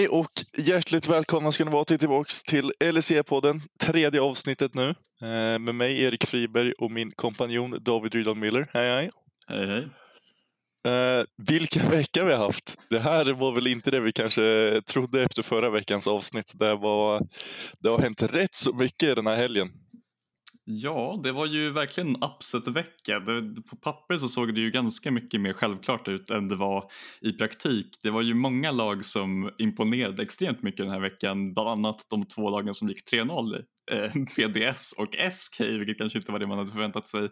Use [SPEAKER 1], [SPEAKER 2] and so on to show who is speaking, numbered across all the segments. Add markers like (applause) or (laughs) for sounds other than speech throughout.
[SPEAKER 1] hej och hjärtligt välkomna ska ni vara till tillbaks till LSE-podden, tredje avsnittet nu. Eh, med mig Erik Friberg och min kompanjon David Rydahl Miller. Hej hej!
[SPEAKER 2] Hej hej!
[SPEAKER 1] Eh, vilken vecka vi har haft! Det här var väl inte det vi kanske trodde efter förra veckans avsnitt. Det, var, det har hänt rätt så mycket den här helgen.
[SPEAKER 2] Ja, det var ju verkligen en upset-vecka. På papper så såg det ju ganska mycket mer självklart ut än det var i praktik. Det var ju många lag som imponerade extremt mycket den här veckan, bland annat de två lagen som gick 3-0, eh, (laughs) PDS och SK, vilket kanske inte var det man hade förväntat sig.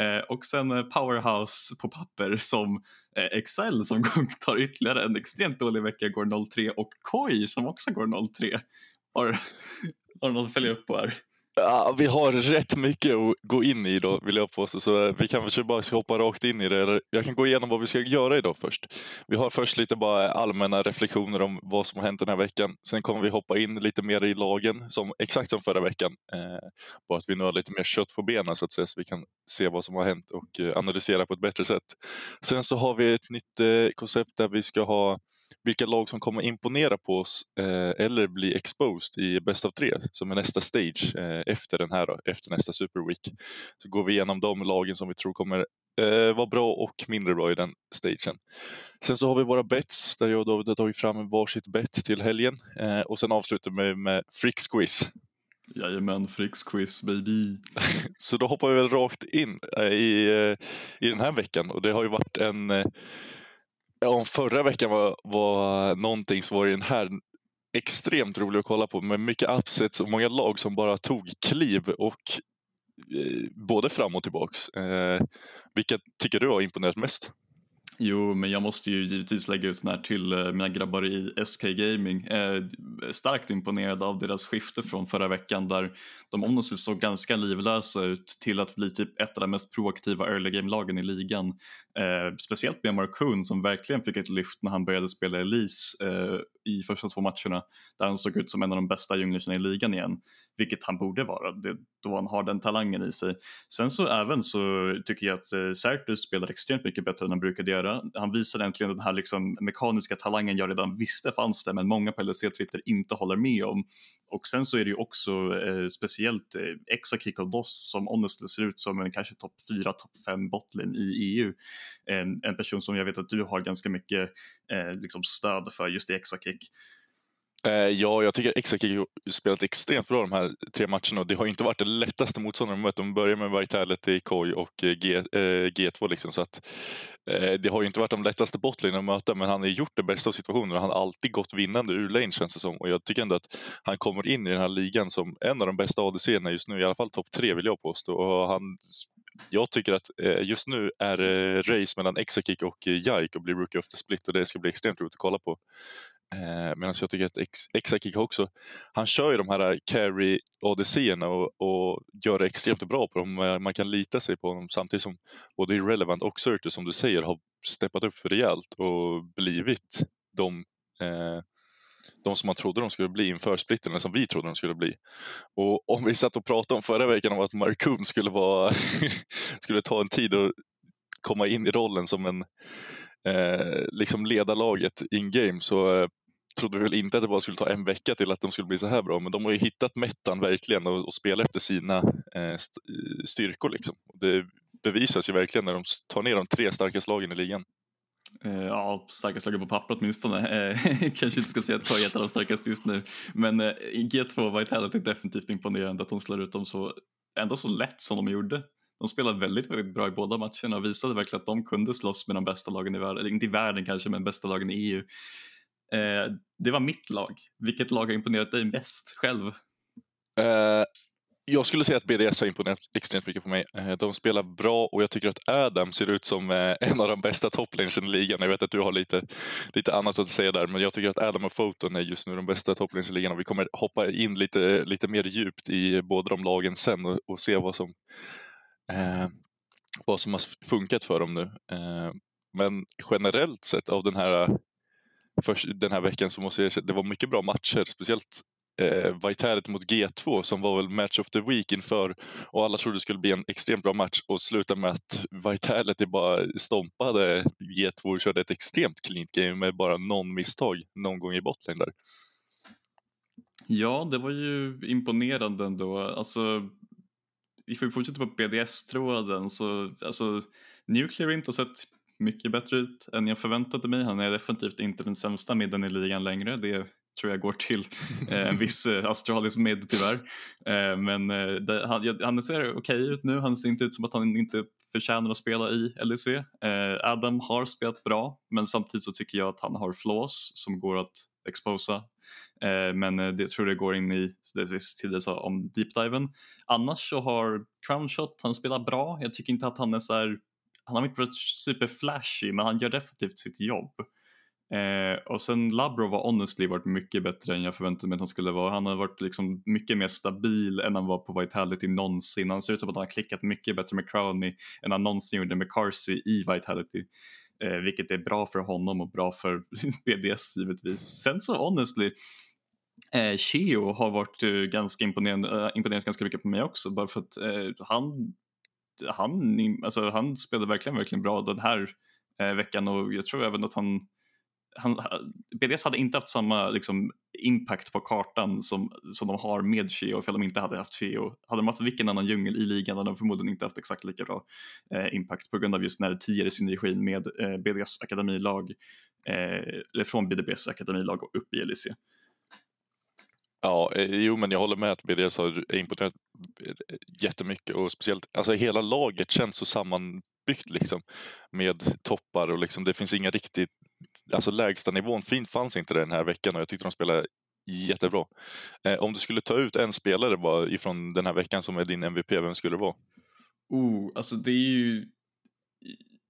[SPEAKER 2] Eh, och sen eh, Powerhouse på papper som eh, Excel som (laughs) tar ytterligare en extremt dålig vecka, går 0-3 och Koi som också går 0-3. Har, (laughs) har du något att följa upp på här?
[SPEAKER 1] Ja, vi har rätt mycket att gå in i då vill jag påstå så eh, vi kanske bara ska hoppa rakt in i det. Jag kan gå igenom vad vi ska göra idag först. Vi har först lite bara allmänna reflektioner om vad som har hänt den här veckan. Sen kommer vi hoppa in lite mer i lagen som exakt som förra veckan. Eh, bara att vi nu har lite mer kött på benen så att säga så vi kan se vad som har hänt och eh, analysera på ett bättre sätt. Sen så har vi ett nytt eh, koncept där vi ska ha vilka lag som kommer imponera på oss eh, eller bli exposed i Best of tre som är nästa stage eh, efter den här, då, efter nästa Super Week. Så går vi igenom de lagen som vi tror kommer eh, vara bra och mindre bra i den stagen. Sen så har vi våra bets där jag och David har tagit fram varsitt bet till helgen eh, och sen avslutar vi med Fricks quiz.
[SPEAKER 2] Jajamän, Fricks quiz baby. (laughs)
[SPEAKER 1] så då hoppar vi väl rakt in eh, i, eh, i den här veckan och det har ju varit en om förra veckan var, var någonting så var den här extremt rolig att kolla på med mycket upsets och många lag som bara tog kliv och eh, både fram och tillbaks. Eh, vilka tycker du har imponerat mest?
[SPEAKER 2] Jo, men jag måste ju givetvis lägga ut den här till eh, mina grabbar i SK Gaming. Eh, starkt imponerad av deras skifte från förra veckan där de om såg ganska livlösa ut till att bli typ ett av de mest proaktiva early game-lagen i ligan. Eh, speciellt med Markoon som verkligen fick ett lyft när han började spela Elise eh, i första två matcherna där han såg ut som en av de bästa junglersarna i ligan igen, vilket han borde vara det, då han har den talangen i sig. Sen så även så tycker jag att eh, Sertus spelar extremt mycket bättre än han brukade göra. Han visar äntligen den här liksom mekaniska talangen jag redan visste fanns där men många på LSC Twitter inte håller med om. Och sen så är det ju också eh, speciellt eh, Exakick och Doss som honestly ser ut som en kanske topp 4, topp 5 botlane i EU. En, en person som jag vet att du har ganska mycket eh, liksom stöd för just i Exakick.
[SPEAKER 1] Eh, ja, jag tycker Exakik har spelat extremt bra de här tre matcherna och det har inte varit det lättaste motståndare de mött. De börjar med Vitality, Koi och eh, G, eh, G2 liksom, så att eh, det har ju inte varit de lättaste botlane att möta men han har gjort det bästa av situationen och han har alltid gått vinnande ur lane känns det som och jag tycker ändå att han kommer in i den här ligan som en av de bästa ADC-erna just nu, i alla fall topp tre vill jag påstå och han jag tycker att eh, just nu är det race mellan Exakick och Jaik och blir Rookie of the Split och det ska bli extremt roligt att kolla på. Eh, Medan jag tycker att Exakik också, han kör ju de här eh, carry odysséerna och, och, gör det extremt bra på dem. Eh, man kan lita sig på honom samtidigt som både Irrelevant och Surtur som du säger har steppat upp för rejält och blivit de, eh, de som man trodde de skulle bli inför splitten, eller som vi trodde de skulle bli. Och om vi satt och pratade om förra veckan om att Markoon skulle, vara (laughs) skulle ta en tid att komma in i rollen som en eh, liksom leda laget in game så eh, trodde väl inte att det bara skulle ta en vecka till att de skulle bli så här bra, men de har ju hittat mettan verkligen och, och spelar efter sina eh, eh styrkor. Liksom. Det bevisas ju verkligen när de tar ner de tre starkaste lagen i ligan.
[SPEAKER 2] Eh, ja, starkast laget på papper åtminstone. Eh, (laughs) kanske inte ska säga att KJ är ett av de starkaste just nu. Men G2 Vitality är definitivt imponerande att de slår ut dem så, ändå så lätt som de gjorde. De spelade väldigt, väldigt bra i båda matcherna och visade verkligen att de kunde slåss med de bästa lagen i världen, eller inte i världen kanske, men bästa lagen i EU. Eh, det var mitt lag. Vilket lag har imponerat dig mest själv?
[SPEAKER 1] Eh, jag skulle säga att BDS har imponerat extremt mycket på mig. Eh, de spelar bra och jag tycker att Adam ser ut som eh, en av de bästa topplanesen i ligan. Jag vet att du har lite, lite annat att säga där, men jag tycker att Adam och Photon är just nu de bästa topplanesen i ligan och vi kommer hoppa in lite, lite mer djupt i båda de lagen sen och, och se vad som eh, vad som har funkat för dem nu. Eh, men generellt sett av den här, för, den här veckan så måste jag säga att det var mycket bra matcher. Speciellt eh, Vitality mot G2 som var väl match of the week inför och alla trodde det skulle bli en extremt bra match och slutade med att Vitality bara stompade G2 och körde ett extremt cleant game med bara någon misstag någon gång i botten där.
[SPEAKER 2] Ja, det var ju imponerande ändå. Alltså, vi får fortsätta på BDS-tråden så alltså, Nuclear inte har sett mycket bättre ut än jag förväntade mig. Han är definitivt inte den sämsta midden i ligan längre. Det tror jag går till eh, en (laughs) viss eh, australisk mid tyvärr. Eh, men det, han, han ser okej okay ut nu. Han ser inte ut som att han inte förtjänar att spela i LEC. Adam har spelat bra men samtidigt så tycker jag att han har flaws som går att exposa. Men det tror jag går in i det vi tidigare sa om deepdiven. Annars så har Crownshot, han spelar bra. Jag tycker inte att han är så här han har inte varit superflashy men han gör definitivt sitt jobb. Eh, och sen Labrov har honestly varit mycket bättre än jag förväntade mig att han skulle vara. Han har varit liksom mycket mer stabil än han var på Vitality någonsin. Han ser ut som att han har klickat mycket bättre med Crowney än han någonsin gjorde med Carsey i Vitality. Eh, vilket är bra för honom och bra för (laughs) BDS givetvis. Sen så honestly Eh, Cheo har varit uh, ganska imponerande, uh, imponerat ganska mycket på mig också bara för att uh, han han, alltså, han spelade verkligen, verkligen bra den här eh, veckan och jag tror även att han, han BDS hade inte haft samma liksom, impact på kartan som, som de har med Cheo ifall de inte hade haft Cheo. Hade de haft vilken annan djungel i ligan hade de förmodligen inte haft exakt lika bra eh, impact på grund av just den här tidigare synergin med eh, BDS akademilag, eh, eller från BDBs akademilag och upp i LEC.
[SPEAKER 1] Ja, eh, jo men jag håller med att BDS har imponerat eh, jättemycket och speciellt, alltså hela laget känns så sammanbyggt liksom med toppar och liksom det finns inga riktigt, alltså lägsta nivån fin fanns inte den här veckan och jag tyckte de spelade jättebra. Eh, om du skulle ta ut en spelare bara ifrån den här veckan som är din MVP, vem skulle det vara?
[SPEAKER 2] Oh, alltså det är ju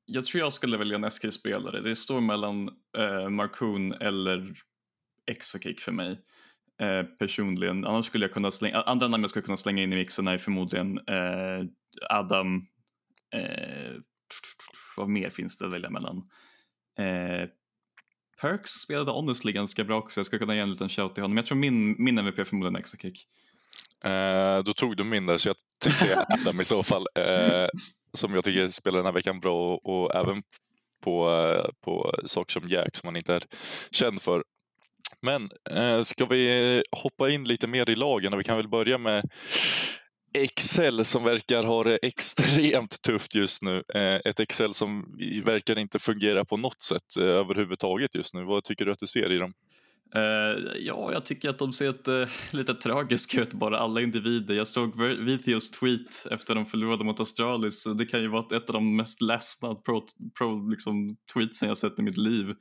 [SPEAKER 2] jag tror jag skulle välja en SK-spelare. Det står mellan eh, Markoon eller Exokick för mig eh, personligen. Annars skulle jag kunna slänga, andra namn jag skulle kunna slänga in i mixen är förmodligen eh, Adam, eh, vad mer finns det att välja mellan? Eh, Perks spelade honestly ganska bra också, jag ska kunna ge en liten shout till honom. Jag tror min, min MVP är förmodligen Exakick.
[SPEAKER 1] Eh, då tog du min där så jag tänkte säga (laughs) Adam i så fall. Eh, som jag tycker spelar den här veckan bra och, och även på, eh, på saker som Jack som man inte är känd för. Men eh, ska vi hoppa in lite mer i lagen och vi kan väl börja med Excel som verkar ha det extremt tufft just nu. Eh, ett Excel som verkar inte fungera på något sätt eh, överhuvudtaget just nu. Vad tycker du att du ser i dem?
[SPEAKER 2] Uh, ja, jag tycker att de ser ett, uh, lite tragiska ut, bara alla individer. Jag såg Vithios tweet efter de förlorade mot Australis så det kan ju vara ett av de mest ledsna pro, pro liksom, tweetsen jag sett i mitt liv.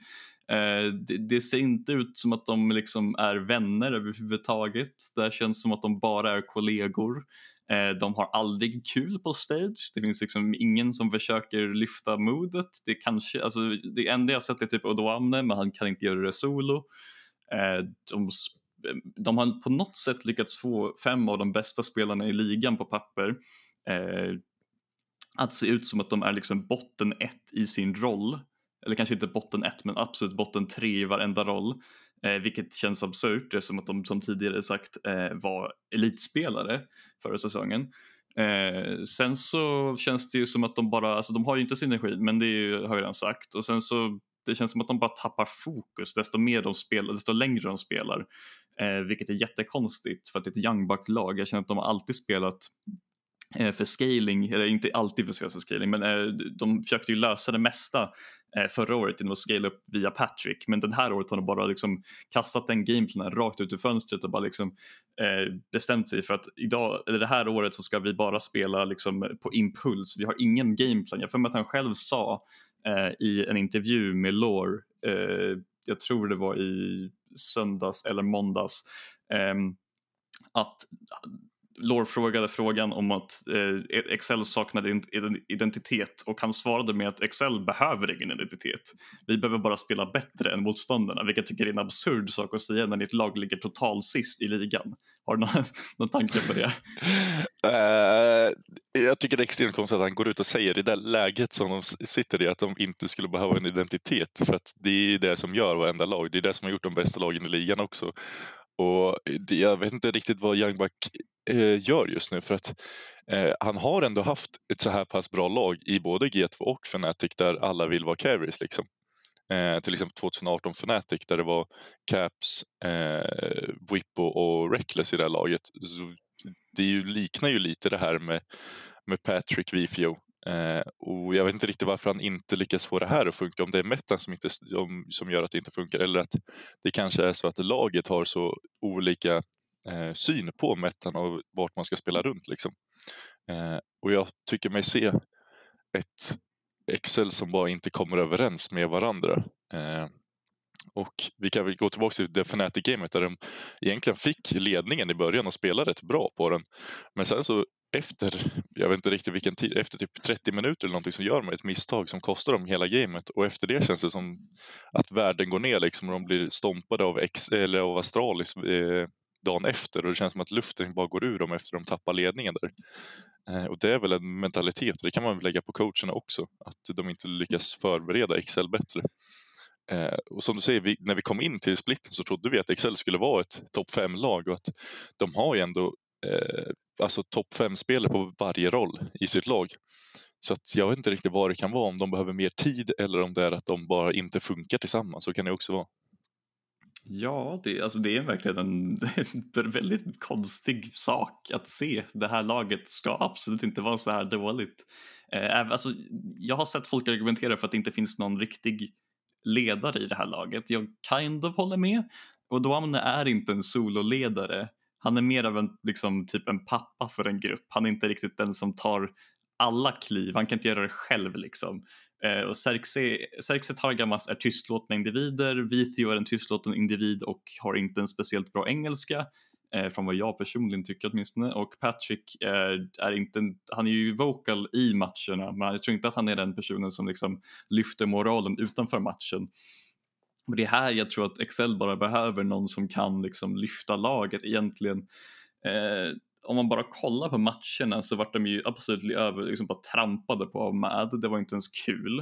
[SPEAKER 2] Eh, det, det, ser inte ut som att de liksom är vänner överhuvudtaget. Det känns som att de bara är kollegor. Eh, de har aldrig kul på stage. Det finns liksom ingen som försöker lyfta modet. Det, kanske, alltså, det enda jag sett är typ Odoamne men han kan inte göra det solo. Eh, de, de har på något sätt lyckats få fem av de bästa spelarna i ligan på papper att se ut som att de är liksom botten ett i sin roll eller kanske inte botten ett men absolut botten tre i varenda roll. Eh, vilket känns absurt eftersom att de som tidigare sagt eh, var elitspelare förra säsongen. Eh, sen så känns det ju som att de bara, alltså de har ju inte synergi men det ju, har jag redan sagt och sen så det känns som att de bara tappar fokus desto mer de spelar, desto längre de spelar. Eh, vilket är jättekonstigt för att det är ett young lag Jag känner att de har alltid spelat Eh, för scaling, eller inte alltid för scaling, men eh, de försökte ju lösa det mesta eh, förra året genom att scala upp via Patrick, men den här året har de bara liksom kastat den gameplanen rakt ut ur fönstret och bara liksom bestämt sig för att idag, eller det här året så ska vi bara spela liksom på impuls, vi har ingen gameplan. Jag för mig att han själv sa i en intervju med Lore, jag tror det var i söndags eller måndags, ehm, att Lore frågade frågan om att eh, Excel saknade identitet och han svarade med att Excel behöver ingen identitet. Vi behöver bara spela bättre än motståndarna, vilket jag tycker är en absurd sak att säga när ditt lag ligger total sist i ligan. Har du någon, (laughs) någon tanke på det?
[SPEAKER 1] Uh, (laughs) jag tycker det är extremt konstigt att han går ut och säger i det läget som de sitter i att de inte skulle behöva en identitet. För att det är det som gör varenda lag. Det är det som har gjort de bästa lagen i ligan också. Och jag vet inte riktigt vad Young Buck eh, gör just nu för att eh, han har ändå haft ett så här pass bra lag i både G2 och Fnatic där alla vill vara carries. Liksom. Eh, till exempel 2018 Fnatic där det var Caps, eh, Wippo och Reckless i det här laget. Så det ju, liknar ju lite det här med, med Patrick Vifio. Eh, och jag vet inte riktigt varför han inte lyckas få det här att funka. Om det är metan som, inte, som, som gör att det inte funkar eller att det kanske är så att laget har så olika eh, syn på metan och vart man ska spela runt. Liksom. Eh, och jag tycker mig se ett Excel som bara inte kommer överens med varandra. Eh, och vi kan väl gå tillbaka till det Fnatic-gamet där de egentligen fick ledningen i början och spelade rätt bra på den. Men sen så efter, jag vet inte riktigt vilken tid, efter typ 30 minuter eller någonting så gör de ett misstag som kostar dem hela gamet och efter det känns det som att världen går ner liksom och de blir stompade av, ex, eller av Astralis eh, dagen efter och det känns som att luften bara går ur dem efter de tappar ledningen där. Eh, och det är väl en mentalitet, det kan man väl lägga på coacherna också, att de inte lyckas förbereda Excel bättre. Eh, och som du säger, vi, när vi kom in till splitten så trodde vi att Excel skulle vara ett topp 5-lag och att de har ju ändå eh, alltså topp fem spelare på varje roll i sitt lag. Så att jag vet inte riktigt vad det kan vara, om de behöver mer tid eller om det är att de bara inte funkar tillsammans. Så kan det också vara.
[SPEAKER 2] Ja, det, alltså det är verkligen en, (laughs) en väldigt konstig sak att se. Det här laget ska absolut inte vara så här dåligt. Eh, alltså, jag har sett folk argumentera för att det inte finns någon riktig ledare i det här laget. Jag kind of håller med. Och Duamne är inte en sololedare. Han är mer av en, liksom, typ en pappa för en grupp. Han är inte riktigt den som tar alla kliv, han kan inte göra det själv liksom. Eh, och Xerxes Targamas är tystlåtna individer, Vithio är en tystlåten individ och har inte en speciellt bra engelska. Eh, från vad jag personligen tycker åtminstone. Och Patrick är, är inte, han är ju vocal i matcherna men jag tror inte att han är den personen som liksom lyfter moralen utanför matchen. Och det är här jag tror att Excel bara behöver någon som kan liksom lyfta laget egentligen. Eh, om man bara kollar på matcherna så vart de ju absolut över, liksom bara trampade på av MAD, det var inte ens kul.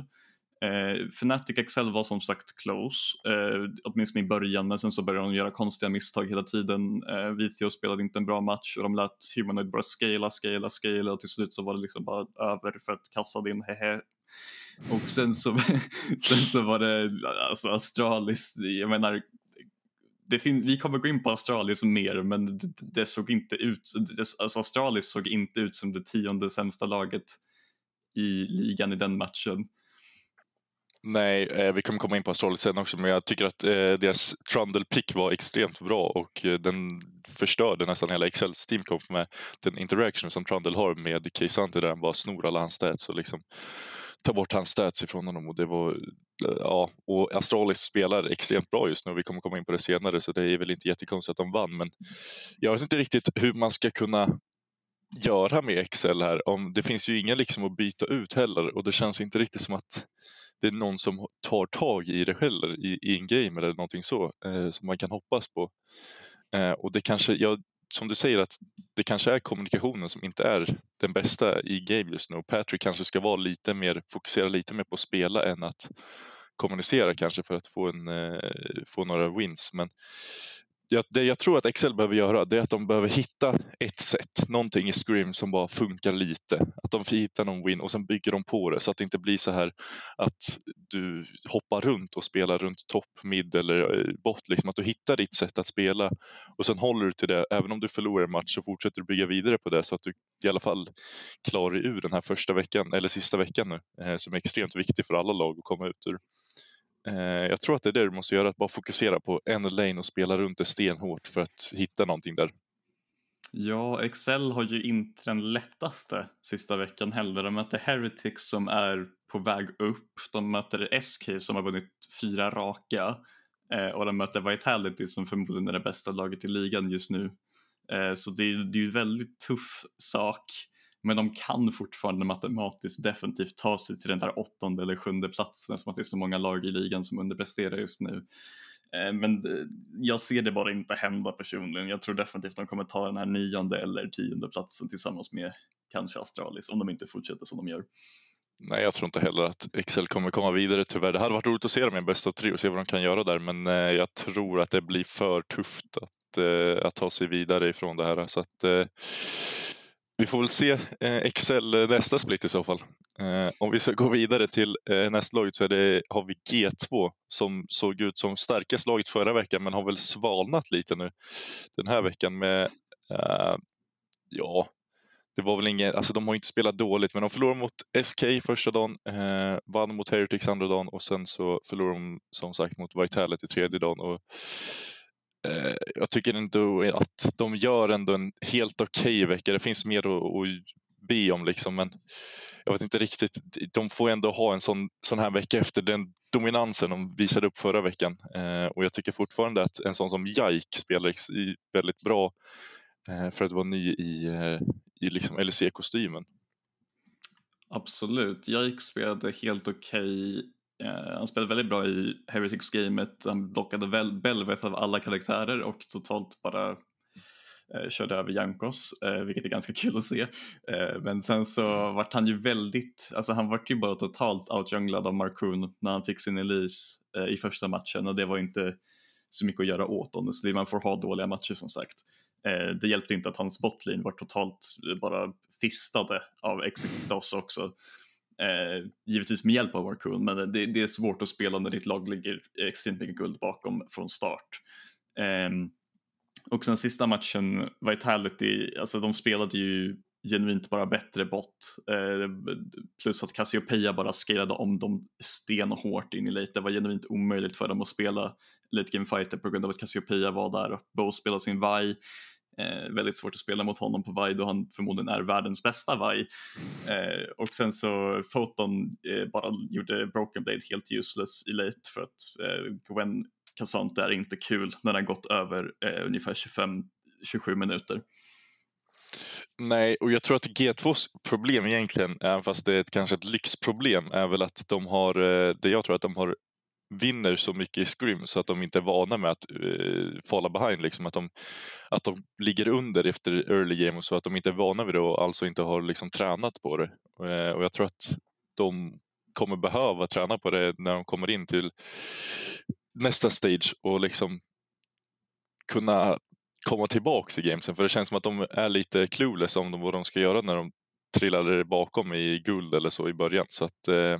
[SPEAKER 2] Eh, Fnatic Excel var som sagt close, eh, åtminstone i början, men sen så började de göra konstiga misstag hela tiden. Eh, Vithio spelade inte en bra match och de lät Humanoid bara scala, scala, scala och till slut så var det liksom bara över för att kassa din hehe. Och sen så, (laughs) sen så var det alltså Astralis, jag menar det vi kommer gå in på Astralis mer men det, det såg inte ut, det, alltså Astralis såg inte ut som det tionde sämsta laget i ligan i den matchen.
[SPEAKER 1] Nej, eh, vi kommer komma in på Astralis sen också, men jag tycker att eh, deras Trundle pick var extremt bra och eh, den förstörde nästan hela Excels teamkomp med den interaction som Trundle har med Keisante där han bara snor alla hans stats och liksom ta bort hans stats ifrån honom och det var eh, ja, och Astralis spelar extremt bra just nu vi kommer komma in på det senare så det är väl inte jättekonstigt att de vann men jag vet inte riktigt hur man ska kunna göra med Excel här. Om, det finns ju ingen liksom att byta ut heller och det känns inte riktigt som att det är någon som tar tag i det heller i, i en game eller någonting så eh, som man kan hoppas på. Eh, och det kanske, jag, som du säger att det kanske är kommunikationen som inte är den bästa i game just nu. Patrick kanske ska vara lite mer, fokusera lite mer på att spela än att kommunicera kanske för att få, en, eh, få några wins. Men jag, det jag tror att Excel behöver göra det är att de behöver hitta ett sätt, någonting i Scrim som bara funkar lite. Att de får hitta någon win och sen bygger de på det så att det inte blir så här att du hoppar runt och spelar runt topp, mid eller eh, bot. Liksom att du hittar ditt sätt att spela och sen håller du till det. Även om du förlorar en match så fortsätter du bygga vidare på det så att du i alla fall klarar dig ur den här första veckan eller sista veckan nu eh, som är extremt viktig för alla lag att komma ut ur. Eh, jag tror att det är det du måste göra, att bara fokusera på en lane och spela runt det stenhårt för att hitta någonting där.
[SPEAKER 2] Ja, Excel har ju inte den lättaste sista veckan heller. De möter Heretics som är på väg upp. De möter SK som har vunnit fyra raka eh, och de möter Vitality som förmodligen är det bästa laget i ligan just nu. Eh, så det är, ju en väldigt tuff sak. Men de kan fortfarande matematiskt definitivt ta sig till den där åttonde eller sjunde platsen eftersom att det är så många lag i ligan som underpresterar just nu. Eh, men eh, jag ser det bara inte hända personligen. Jag tror definitivt de kommer ta den här nionde eller tionde platsen tillsammans med kanske Astralis om de inte fortsätter som de gör.
[SPEAKER 1] Nej, jag tror inte heller att Excel kommer komma vidare tyvärr. Det hade varit roligt att se dem i en bästa av tre och se vad de kan göra där, men eh, jag tror att det blir för tufft att att, ta sig vidare ifrån det här. Så att, vi får väl se eh, Excel eh, nästa split i så fall. Eh, om vi ska gå vidare till nästa laget så är det, har vi G2 som såg ut som starkast laget förra veckan men har väl svalnat lite nu den här veckan med, ja, det var väl ingen, alltså de har inte spelat dåligt men de förlorade mot SK första dagen, eh, vann mot Heretics andra dagen och sen så förlorade de som sagt mot Vitality tredje dagen. Och, Eh, jag tycker ändå att de gör ändå en helt okej okay vecka. Det finns mer att, att be om liksom men jag vet inte riktigt, de får ändå ha en sån, sån här vecka efter den dominansen de visade upp förra veckan. Eh, och jag tycker fortfarande att en sån som Jaik spelar väldigt bra eh, för att vara ny i, eh, i liksom LEC-kostymen.
[SPEAKER 2] Absolut, Jaik spelade helt okej. Okay. Eh, han spelade väldigt bra i Heretics-gamet. Han blockade väl Belveth av alla karaktärer och totalt bara eh, körde över Jankos, eh, vilket är ganska (laughs) kul att se. Eh, men sen så vart han ju väldigt, alltså han vart ju bara totalt outjunglad av Markoon när han fick sin Elise eh, i första matchen och det var inte så mycket att göra åt honestly. Man får ha dåliga matcher som sagt. Eh, det hjälpte inte att hans botlane var totalt bara fistade av Executos också. Eh, givetvis med hjälp av Warcoon, men det, det, är svårt att spela när ditt lag ligger extremt mycket guld bakom från start. Eh, och sen sista matchen, Vitality, alltså de spelade ju genuint bara bättre bot. Eh, plus att Cassiopeia bara scalade om dem stenhårt in i late. Det var genuint omöjligt för dem att spela late game fighter på grund av att Cassiopeia var där och spelade sin Vi. Eh, väldigt svårt att spela mot honom på Vi då han förmodligen är världens bästa Vi. Eh, och sen så Photon eh, bara gjorde Broken Blade helt useless i late för att eh, Gwen Cassant är inte kul när den gått över eh, ungefär 25-27 minuter.
[SPEAKER 1] Nej, och jag tror att G2s problem egentligen, även fast det är ett, kanske ett lyxproblem, är väl att de har, eh, det jag tror att de har vinner så mycket i scrim så att de inte är vana med att uh, falla behind. Liksom. Att, de, att de ligger under efter early game och så att de inte är vana vid det och alltså inte har liksom tränat på det. Uh, och jag tror att de kommer behöva träna på det när de kommer in till nästa stage och liksom kunna komma tillbaks i gamesen. För det känns som att de är lite clueless om vad de ska göra när de trillade bakom i guld eller så i början. Så att uh,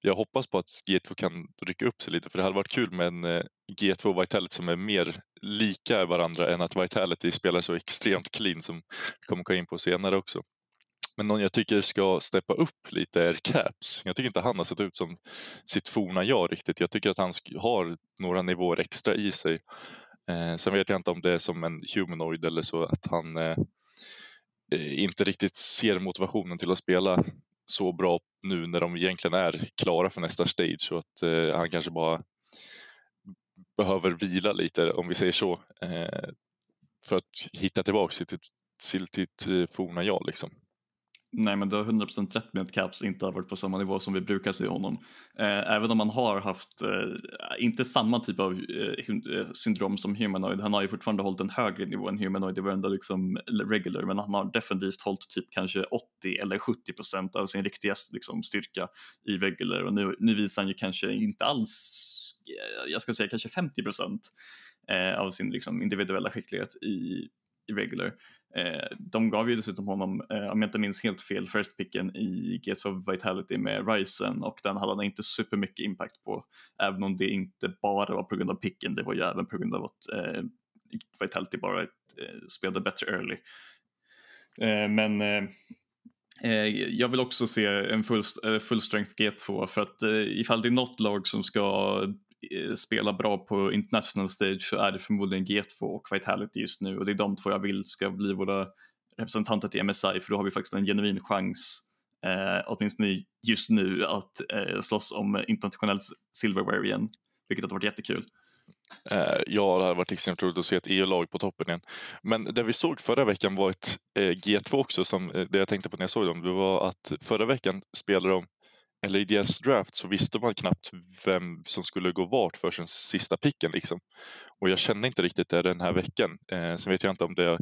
[SPEAKER 1] jag hoppas på att G2 kan rycka upp sig lite för det hade varit kul med en eh, G2 och Vitality som är mer lika varandra än att Vitality spelar så extremt clean som vi kommer komma in på senare också. Men någon jag tycker ska steppa upp lite är Caps. Jag tycker inte han har sett ut som sitt forna jag riktigt. Jag tycker att han har några nivåer extra i sig. Eh, sen vet jag inte om det är som en humanoid eller så att han eh, eh inte riktigt ser motivationen till att spela så bra nu när de egentligen är klara för nästa stage och att eh, han kanske bara behöver vila lite om vi säger så eh, för att hitta tillbaka till, till, till sitt eh, forna jag liksom.
[SPEAKER 2] Nej men du har 100% rätt med att Caps inte har varit på samma nivå som vi brukar se honom. Eh, även om han har haft, eh, inte samma typ av eh, eh, syndrom som Humanoid, han har ju fortfarande hållit en högre nivå än Humanoid i varenda liksom regular men han har definitivt hållit typ kanske 80 eller 70% av sin riktiga liksom, styrka i regular och nu, nu visar han ju kanske inte alls, eh, jag ska säga kanske 50% eh, av sin liksom, individuella skicklighet i, i regular. Eh, de gav ju dessutom honom, eh, om jag inte minns helt fel, first picken i G2 Vitality med Ryzen och den hade han inte supermycket impact på. Även om det inte bara var på grund av picken, det var ju även på grund av att eh, Vitality bara eh, spelade bättre early. Eh, men eh, eh jag vill också se en full, eh, full strength G2 för att eh, ifall det är något lag som ska Eh, spelar bra på international stage så är det förmodligen G2 och Vitality just nu och det är de två jag vill ska bli våra representanter till MSI för då har vi faktiskt en genuin chans eh, åtminstone just nu att eh, slåss om internationellt silverware igen vilket hade varit jättekul.
[SPEAKER 1] Eh, ja, det hade varit extremt roligt att se ett EU-lag på toppen igen. Men det vi såg förra veckan var ett eh, G2 också, som eh, det jag tänkte på när jag såg dem. Det var att förra veckan spelade de eller i deras draft så visste man knappt vem som skulle gå vart för sin sista picken. Liksom. Och jag kände inte riktigt det den här veckan. Eh, sen vet jag inte om det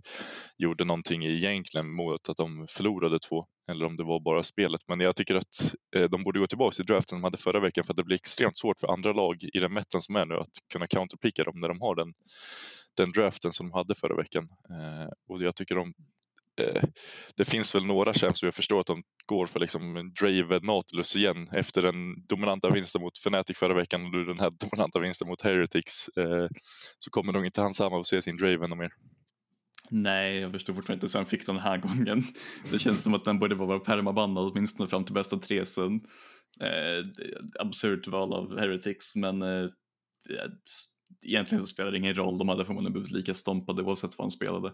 [SPEAKER 1] gjorde någonting egentligen mot att de förlorade två eller om det var bara spelet. Men jag tycker att eh, de borde gå tillbaka till draften de hade förra veckan för att det blir extremt svårt för andra lag i den metten som är nu att kunna counterpicka dem när de har den, den draften som de hade förra veckan. Eh, och jag tycker de Eh, det finns väl några champs som jag förstår att de går för liksom Draven Nautilus igen efter den dominanta vinsten mot Fnatic förra veckan och den här dominanta vinsten mot Heretics eh, så kommer nog inte han samma att se sin Draven mer.
[SPEAKER 2] Nej, jag förstår fortfarande inte hur han fick den här gången. Det känns som att den borde vara permabannad åtminstone fram till bästa tre sen. Eh, absurt val av Heretics men eh, egentligen så spelar det ingen roll. De hade förmodligen blivit lika stompade oavsett vad han spelade.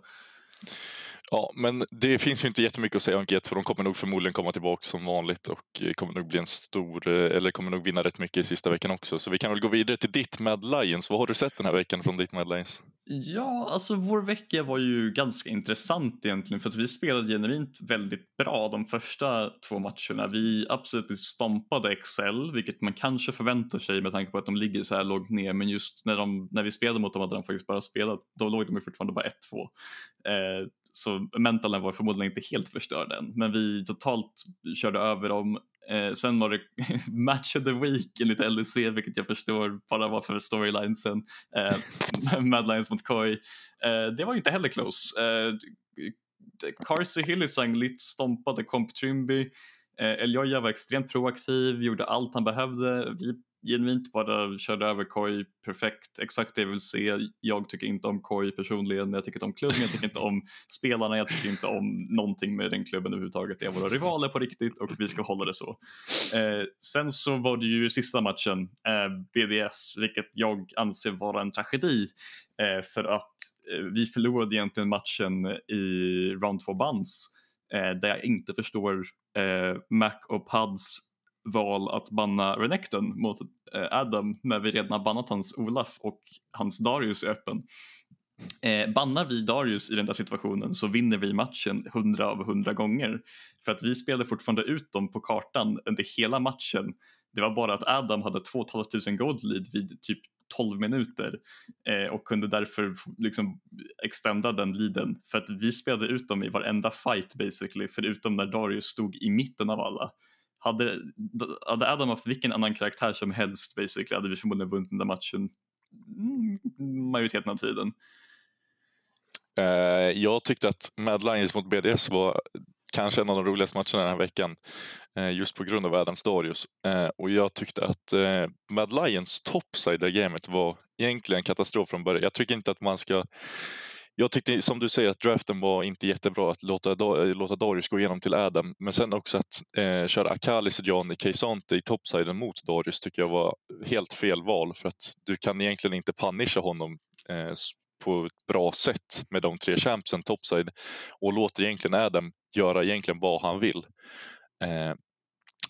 [SPEAKER 1] Ja, men det finns ju inte jättemycket att säga om Get för de kommer nog förmodligen komma tillbaka som vanligt och eh, kommer nog bli en stor, eh, eller kommer nog vinna rätt mycket i sista veckan också. Så vi kan väl gå vidare till ditt Mad Lions. Vad har du sett den här veckan från ditt Mad Lions?
[SPEAKER 2] Ja, alltså vår vecka var ju ganska intressant egentligen för att vi spelade genuint väldigt bra de första två matcherna. Vi absolut stompade Excel, vilket man kanske förväntar sig med tanke på att de ligger så här lågt ner, men just när, de, när vi spelade mot dem hade de faktiskt bara spelat, då låg de ju fortfarande bara 1-2. Eh, så mentalen var förmodligen inte helt förstörd än, men vi totalt körde över dem. Eh, sen var det (laughs) match of the week enligt LEC, vilket jag förstår bara var för storylinesen. Eh, (laughs) Mad Lions mot Koi. Eh, det var ju inte heller close. Eh, Carsey Hillisang lite stompade Comp Trimby. Eh, Eljoja var extremt proaktiv, gjorde allt han behövde. Vi genuint bara körde över Koi perfekt, exakt det jag vill se. Jag tycker inte om Koi personligen, jag tycker inte om klubben, jag tycker inte om spelarna, jag tycker inte om någonting med den klubben överhuvudtaget. Det är våra rivaler på riktigt och vi ska hålla det så. Eh, sen så var det ju sista matchen, eh, BDS, vilket jag anser vara en tragedi eh, för att eh, vi förlorade egentligen matchen i round 2 bands eh, där jag inte förstår eh, Mac och Puds val att banna Renekton mot eh, Adam när vi redan har bannat hans Olaf och hans Darius är öppen. Eh, bannar vi Darius i den där situationen så vinner vi matchen 100 av 100 gånger. För att vi spelade fortfarande ut dem på kartan under hela matchen. Det var bara att Adam hade 2 500 gold lead vid typ 12 minuter eh, och kunde därför liksom extenda den leaden för att vi spelade ut dem i varenda fight basically förutom när Darius stod i mitten av alla hade, hade Adam haft vilken annan karaktär som helst basically hade vi förmodligen vunnit den där matchen mm, majoriteten av tiden.
[SPEAKER 1] Uh, jag tyckte att Mad Lions mot BDS var kanske en av de roligaste matcherna den här veckan. Uh, just på grund av Adams Darius. Uh, eh, och jag tyckte att Mad Lions topside i gamet var egentligen katastrof från början. Jag tycker inte att man ska jag tyckte som du säger att draften var inte jättebra att låta, eh, låta Darius gå igenom till Adam. Men sen också att eh, köra Akali Johnny Keisante i topsiden mot Darius tycker jag var helt fel val för att du kan egentligen inte punisha honom eh, på ett bra sätt med de tre champsen topside och låter egentligen Adam göra egentligen vad han vill eh,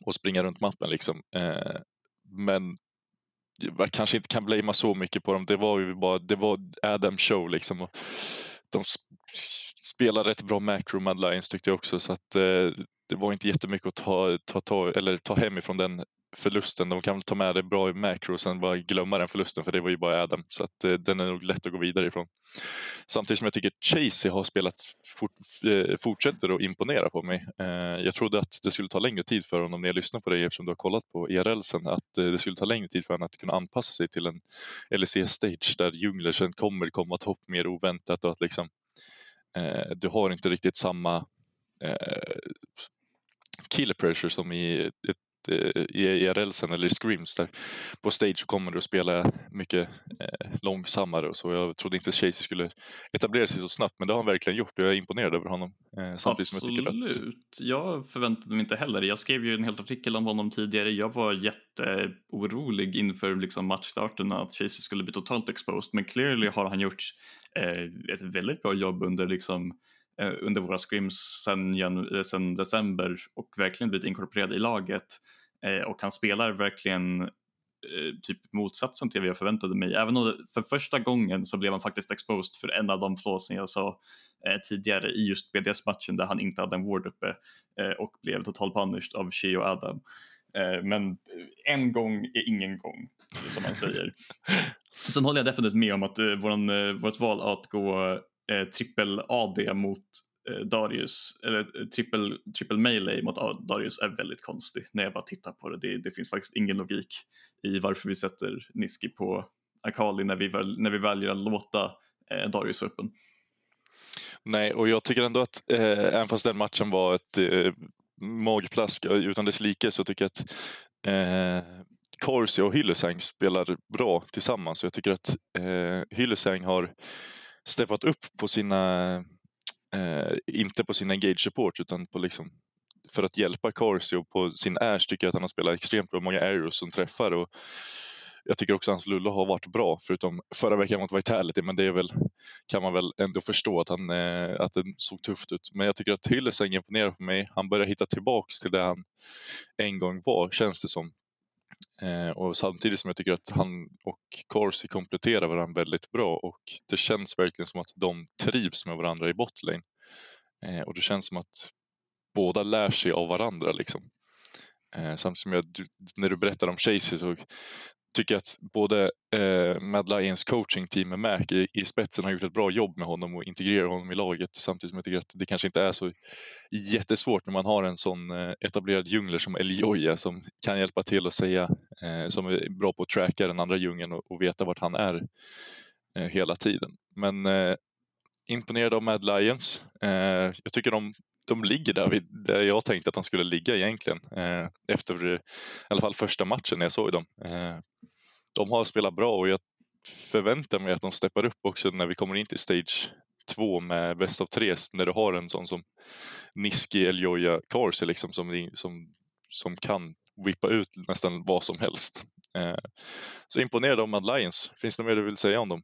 [SPEAKER 1] och springa runt mappen liksom. Eh, men jag kanske inte kan blamea så mycket på dem. Det var ju bara det var Adam show liksom. Och de spelar rätt bra macro Mad Lions tyckte jag också så att eh, det var inte jättemycket att ta, ta, ta, eller ta hem ifrån den förlusten. De kan ta med det bra i macro och sen bara glömma den förlusten för det var ju bara Adam. Så att, eh, den är nog lätt att gå vidare ifrån. Samtidigt som jag tycker Chasey har spelat, fort, eh, fortsätter att imponera på mig. Eh, jag trodde att det skulle ta längre tid för honom när jag lyssnar på dig eftersom du har kollat på ERL sen, att eh, det skulle ta längre tid för honom att kunna anpassa sig till en LEC-stage där djunglersen kommer komma topp mer oväntat och att liksom eh, du har inte riktigt samma eh, killer pressure som i ett Eh, i IRL sen eller i Screams där på stage kommer du att spela mycket eh, långsammare och så. Jag trodde inte Chasey skulle etablera sig så snabbt men det har han verkligen gjort och jag är imponerad över honom.
[SPEAKER 2] Eh, samtidigt Absolut. Som jag, tycker att... jag förväntade mig inte heller. Jag skrev ju en hel artikel om honom tidigare. Jag var jätteorolig inför liksom matchstarten att Chasey skulle bli totalt exposed men clearly har han gjort eh, ett väldigt bra jobb under liksom under våra scrims sen, eh, sen december och verkligen blivit inkorporerad i laget eh, och han spelar verkligen typ motsatsen till vad jag förväntade mig. Även om det, för första gången så blev han faktiskt exposed för en av de flåsen jag sa eh, tidigare i just BDS-matchen där han inte hade en ward uppe eh, och blev total punished av Shea och Adam. Eh, men en gång är ingen gång, som man säger. (laughs) Sen håller jag definitivt med om att eh, våran, vårt val att gå eh, trippel AD mot eh, Darius, eller eh, trippel, trippel melee mot Darius är väldigt konstig när jag bara tittar på det. det. det. finns faktiskt ingen logik i varför vi sätter Niski på Akali när vi, när vi väljer att låta eh, Darius öppen.
[SPEAKER 1] Nej, och jag tycker ändå att eh, även fast den matchen var ett eh, magplask utan dess like så tycker jag att eh, Corsi och Hillesang spelar bra tillsammans. Jag tycker att eh, Hillesang har steppat upp på sina, eh, inte på sin engage support utan på liksom för att hjälpa Corsi och på sin Ash tycker jag att han har spelat extremt bra, många aeros som träffar och jag tycker också att hans Lullo har varit bra, förutom förra veckan mot Vitality, men det är väl, kan man väl ändå förstå att, han, eh, att det såg tufft ut. Men jag tycker att Hillesang imponerar på mig. Han börjar hitta tillbaks till det han en gång var, känns det som. Eh, och samtidigt som jag tycker att han och Corsi kompletterar varandra väldigt bra och det känns verkligen som att de trivs med varandra i botlane. Eh, och det känns som att båda lär sig av varandra. Liksom. Eh, samtidigt som jag, när du berättar om Chasey så tycker att både eh, Mad Lions coaching-team med Mac i, i, spetsen har gjort ett bra jobb med honom och integrerar honom i laget. Samtidigt som jag tycker att det kanske inte är så jättesvårt när man har en sån eh, etablerad djungler som Elioja som kan hjälpa till och säga, eh, som är bra på att tracka den andra djungeln och, och veta vart han är eh, hela tiden. Men eh, imponerad av Mad Lions. Eh, jag tycker de de ligger där, vid, där jag tänkte att de skulle ligga egentligen. Eh, efter i alla fall första matchen när jag såg dem. Eh, de har spelat bra och jag förväntar mig att de steppar upp också när vi kommer in till stage två med bäst av tre när du har en sån som Niski, Eljoja, Karsi liksom som, som, som kan vippa ut nästan vad som helst. Eh, så imponerad av Mad Lions. Finns det något mer du vill säga om dem?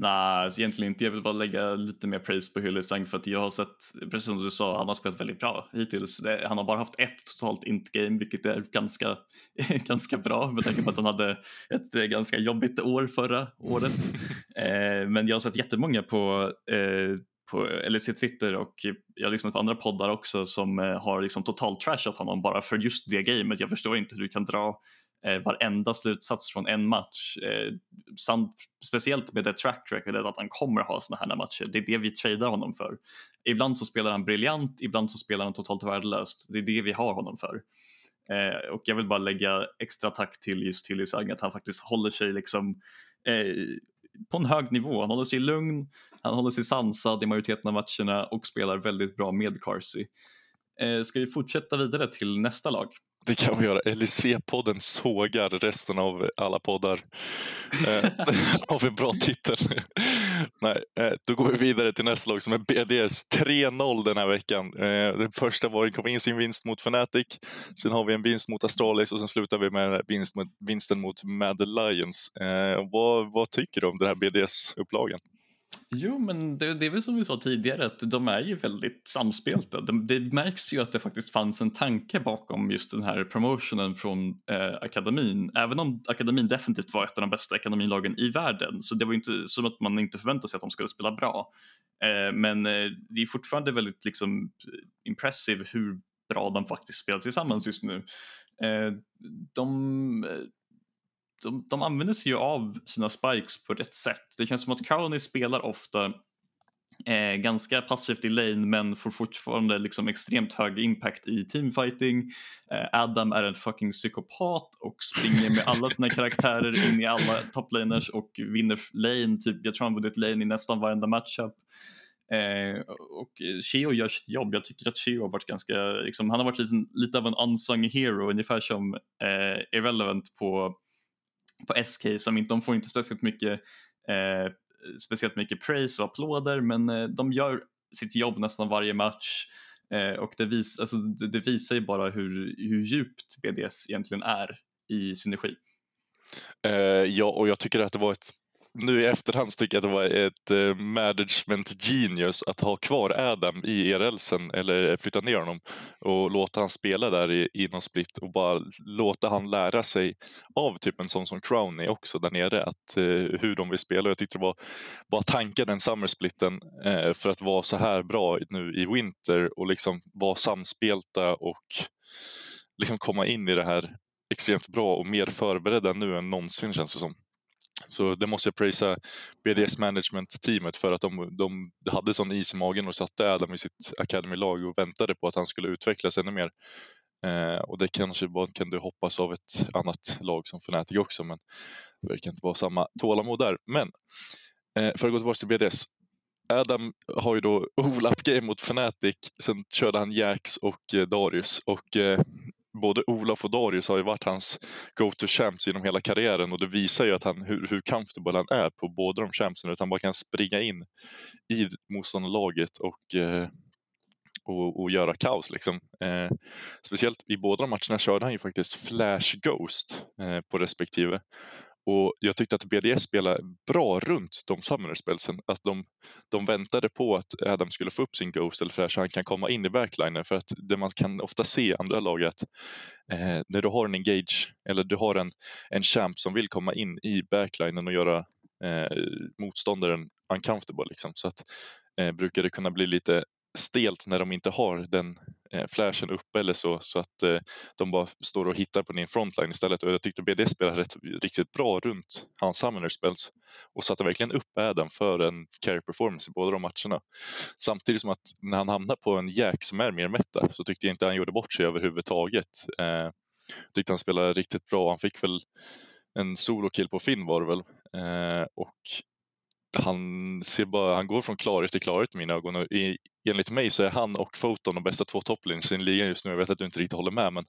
[SPEAKER 2] Nej, alltså egentligen inte. Jag vill bara lägga lite mer praise på Hyllisang för att jag har sett, precis som du sa, han har spelat väldigt bra hittills. Det, han har bara haft ett totalt int-game, vilket är ganska, (laughs) ganska bra med tanke på att han hade ett ganska jobbigt år förra året. (laughs) eh, men jag har sett jättemånga på eh, på LEC Twitter och jag har lyssnat på andra poddar också som eh, har liksom totalt trashat honom bara för just det gamet. Jag förstår inte hur du kan dra eh, varenda slutsats från en match. Eh, samt, speciellt med det track recordet att han kommer ha såna här matcher. Det är det vi tradar honom för. Ibland så spelar han briljant, ibland så spelar han totalt värdelöst. Det är det vi har honom för. Eh, och jag vill bara lägga extra tack till just till Isang att han faktiskt håller sig liksom eh, på en hög nivå. Han håller sig lugn, han håller sig sansad i majoriteten av matcherna och spelar väldigt bra med Carsey. Eh, ska vi fortsätta vidare till nästa lag?
[SPEAKER 1] Det kan vi göra. LIC-podden sågar resten av alla poddar. eh, (laughs) har vi bra titel. Nej, eh, då går vi vidare till nästa lag som är BDS 3-0 den här veckan. Eh, den första var kom in sin vinst mot Fnatic. Sen har vi en vinst mot Astralis och sen slutar vi med vinst mot, vinsten mot Mad Lions. Eh, vad, vad tycker du om den här BDS-upplagan?
[SPEAKER 2] Jo, men det, det, är väl som vi sa tidigare att de är ju väldigt samspelta. Det, det märks ju att det faktiskt fanns en tanke bakom just den här promotionen från eh, akademin. Även om akademin definitivt var ett av de bästa akademilagen i världen så det var inte som att man inte förväntade sig att de skulle spela bra. Eh, men eh, det är fortfarande väldigt liksom impressive hur bra de faktiskt spelar tillsammans just nu. Eh, de eh, de, de använder sig ju av sina spikes på rätt sätt. Det känns som att Crowley spelar ofta eh, ganska passivt i lane men får fortfarande liksom extremt hög impact i teamfighting. Eh, Adam är en fucking psykopat och springer med alla sina (laughs) karaktärer in i alla toplaners och vinner lane. Typ, jag tror han vunnit lane i nästan varenda matchup. Eh, och Cheo gör sitt jobb. Jag tycker att Cheo har varit ganska, liksom, han har varit lite, lite av en unsung hero, ungefär som eh, Irrelevant på på SK som inte, de får inte speciellt mycket, eh, speciellt mycket praise och applåder men eh, de gör sitt jobb nästan varje match eh, och det, vis, alltså, det, det, visar ju bara hur, hur djupt BDS egentligen är i synergi.
[SPEAKER 1] Eh, ja, och jag tycker att det var ett nu i efterhand tycker jag att det var ett eh, management genius att ha kvar Adam i ERLsen eller flytta ner honom och låta han spela där i, i någon split och bara låta han lära sig av typ en sån som Crowney också där nere att uh, hur de vill spela. Jag tyckte det var bara tanka den summersplitten uh, eh, för att vara så här bra nu i Winter och liksom vara samspelta och liksom komma in i det här extremt bra och mer förberedda nu än någonsin känns det som. Så det måste jag prisa BDS management-teamet för att de, de hade sån is i magen och satte Adam i sitt Academy-lag och väntade på att han skulle utvecklas ännu mer. Eh, och det kanske bara kan du hoppas av ett annat lag som Fnatic också men det verkar inte vara samma tålamod där. Men Eh, för att gå tillbaka till BDS. Adam har ju då (laughs) Olap game mot Fnatic, sen körde han Jax och eh, Darius. Och eh, både Olof och Darius har ju varit hans go-to champs genom hela karriären och det visar ju att han, hur, hur comfortable han är på båda de champsen. Att han bara kan springa in i motståndarlaget och, eh, och, och, göra kaos. Liksom. Eh, speciellt i båda de matcherna körde han ju faktiskt Flash Ghost eh, på respektive. Och jag tyckte att BDS spelade bra runt de summonerspelsen. Att de, de väntade på att Adam skulle få upp sin Ghost eller Flash så han kan komma in i backlinen. För att det man kan ofta se i andra lag är att eh, när du har en engage eller du har en, en champ som vill komma in i backlinen och göra eh, motståndaren uncomfortable. Liksom. Så att, eh, brukar det kunna bli lite stelt när de inte har den Eh, flashen uppe eller så, så att eh, de bara står och hittar på din frontline istället. Och jag tyckte BD spelade rätt, riktigt bra runt hans summoner spells och satte verkligen upp Adam för en carry performance i båda de matcherna. Samtidigt som att när han hamnar på en jack som är mer meta så tyckte jag inte han gjorde bort sig överhuvudtaget. Eh, tyckte han spelade riktigt bra. Han fick väl en solo-kill på Finn var det väl. Eh, och han, ser bara, han går från klarhet till klarhet i mina ögon. Och i, enligt mig så är han och Foton de bästa två topplinjerna i ligan just nu. Jag vet att du inte riktigt håller med, men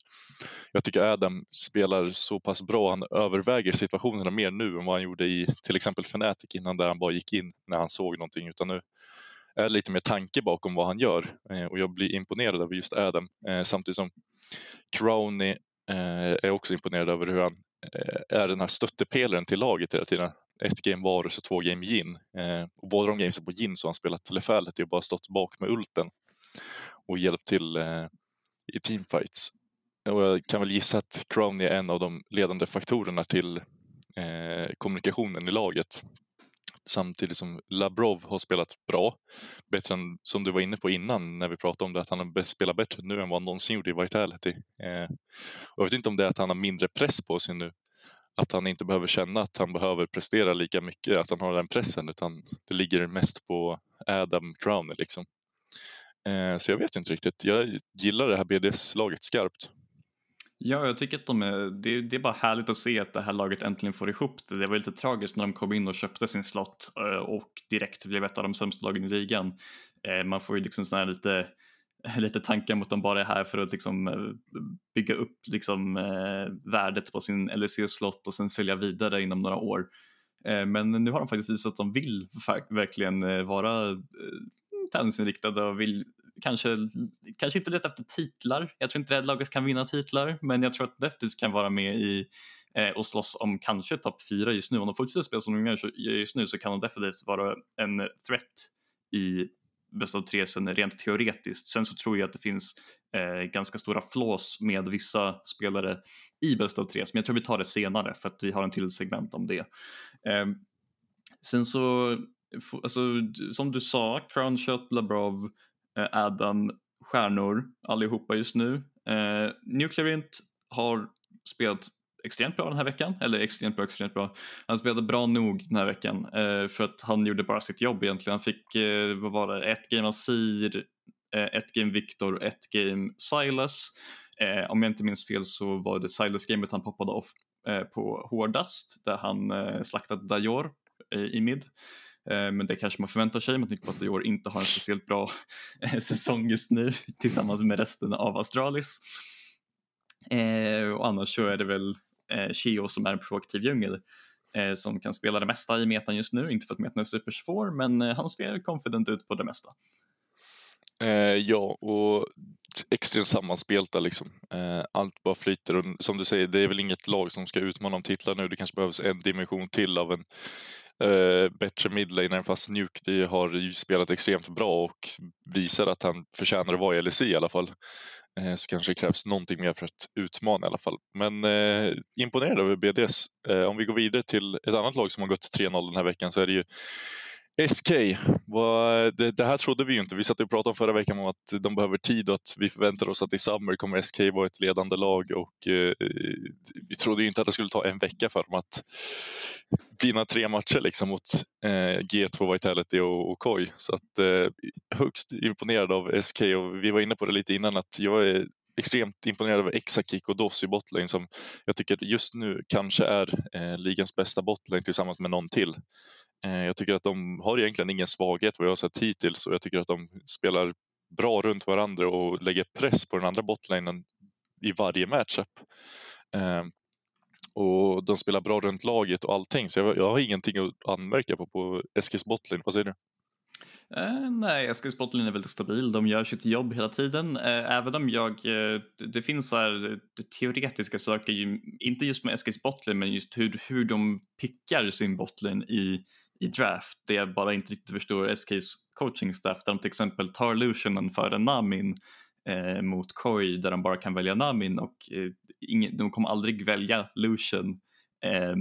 [SPEAKER 1] jag tycker Adam spelar så pass bra. Han överväger situationerna mer nu än vad han gjorde i till exempel Fnatic innan, där han bara gick in när han såg någonting. Utan nu är det lite mer tanke bakom vad han gör eh, och jag blir imponerad över just Adam. Eh, samtidigt som Crowney eh, är också imponerad över hur han eh, är den här stöttepelaren till laget hela tiden ett game Varus och två game Gin. Eh, och båda de gamesen på Gin så har han spelat Lefality och bara stått bak med ulten och hjälpt till eh, i teamfights. Och jag kan väl gissa att Crown är en av de ledande faktorerna till eh, kommunikationen i laget. Samtidigt som Labrov har spelat bra, bättre än som du var inne på innan när vi pratade om det, att han har spelat bättre nu än vad han någonsin gjorde i Vitality. Eh, och jag vet inte om det är att han har mindre press på sig nu att han inte behöver känna att han behöver prestera lika mycket, att han har den pressen, utan det ligger mest på Adam Crowner. Liksom. Eh, så jag vet inte riktigt. Jag gillar det här BDS-laget skarpt.
[SPEAKER 2] Ja, jag tycker att de är, det, det, är bara härligt att se att det här laget äntligen får ihop det. Det var lite tragiskt när de kom in och köpte sin slott eh, och direkt blev ett av de sämsta lagen i ligan. Eh, man får ju liksom sån här lite (laughs) lite tankar mot att de bara är här för att liksom eh, bygga upp liksom, eh, värdet på sin LEC-slott och sen sälja vidare inom några år. Eh, men nu har de faktiskt visat att de vill verkligen vara tävlingsinriktade och vill kanske, kanske inte leta efter titlar. Jag tror inte Red laget kan vinna titlar men jag tror att Deftis kan vara med i och slåss om kanske topp fyra just nu. Om de fortsätter spela som de gör just nu så kan de definitivt vara en threat i bäst av tre sen rent teoretiskt. Sen så tror jag att det finns eh, ganska stora flås med vissa spelare i bäst av tre, men jag tror vi tar det senare för att vi har en till segment om det. Eh, sen så, alltså, som du sa, Crownshot, Labrov, eh, Adam, stjärnor allihopa just nu. Eh, Nuclearint har spelat extremt bra den här veckan, eller extremt bra, extremt bra. Han spelade bra nog den här veckan eh, för att han gjorde bara sitt jobb egentligen. Han fick, eh, vad var det, ett game Asir, eh, ett game Victor och ett game Silas. Eh, om jag inte minns fel så var det Silas-gamet han poppade off eh, på hårdast där han eh, slaktade Dajor eh, i mid. Eh, men det kanske man förväntar sig med tanke på att Dior inte har en speciellt bra eh, säsong just nu tillsammans med resten av Astralis. och annars så är det väl eh, som är en proaktiv djungel eh, som kan spela det mesta i metan just nu. Inte för att metan är supersvår, men eh, han ser confident ut på det mesta.
[SPEAKER 1] Eh, ja, och extremt sammanspelta liksom. Eh, allt bara flyter och som du säger, det är väl inget lag som ska utmana om titlar nu. Det kanske behövs en dimension till av en eh, bättre midlaner fast Nuke har ju spelat extremt bra och visar att han förtjänar att vara i LEC i alla fall. Eh, så kanske det krävs någonting mer för att utmana i alla fall. Men eh, imponerad över BDS. Eh, om vi går vidare till ett annat lag som har gått 3-0 den här veckan så är det ju SK, det, här trodde vi ju inte. Vi satt och pratade om förra veckan om att de behöver tid och att vi förväntar oss att i Summer kommer SK vara ett ledande lag och eh, vi trodde ju inte att det skulle ta en vecka för dem att vinna tre matcher liksom mot eh, G2 Vitality och, och Koi. Så att eh, högst imponerad av SK och vi var inne på det lite innan att jag är extremt imponerad över Exakik och Doss i botlane som jag tycker just nu kanske är eh, ligans bästa botlane tillsammans med någon till. Eh, jag tycker att de har egentligen ingen svaghet vad jag har sett hittills och jag tycker att de spelar bra runt varandra och lägger press på den andra botlanen i varje matchup. Eh, och de spelar bra runt laget och allting så jag, jag har ingenting att anmärka på på Eskils botlane. Vad säger du?
[SPEAKER 2] Uh, nej, Eskils Spotline är väldigt stabil. De gör sitt jobb hela tiden. Eh, även om jag, eh, det finns så här teoretiska saker, inte just med SKs Spotline men just hur, hur de pickar sin botlane i, i draft. Det jag bara inte riktigt förstår SKs coaching staff där de till exempel tar Lucianen före Namin eh, mot Koi där de bara kan välja Namin och eh, ingen, de kommer aldrig välja Lucian eh,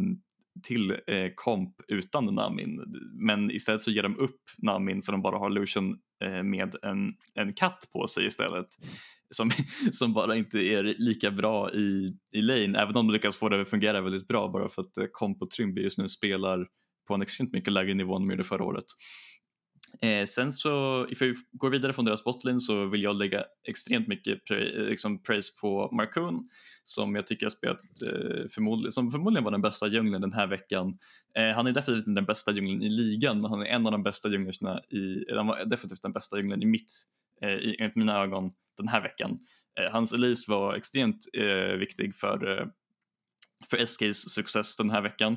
[SPEAKER 2] till eh, komp utan Namin. Men istället så ger de upp Namin så de bara har Lucian eh, med en, en katt på sig istället. Som, (laughs) som bara inte är lika bra i, i lane. Även om de lyckas få det att fungera väldigt bra bara för att eh, komp och Trimby just nu spelar på en extremt mycket lägre nivå än de gjorde förra året. Eh, sen så, if vi går vidare från deras botlane så vill jag lägga extremt mycket pra eh, liksom praise på Marcoon som jag tycker har spelat eh, förmodligen, som förmodligen var den bästa djungeln den här veckan. Eh, han är definitivt inte den bästa djungeln i ligan men han är en av de bästa djunglerna i, eller han var definitivt den bästa djungeln i mitt, eh, i, enligt mina ögon den här veckan. Eh, hans Elise var extremt eh, viktig för eh, för SKs success den här veckan.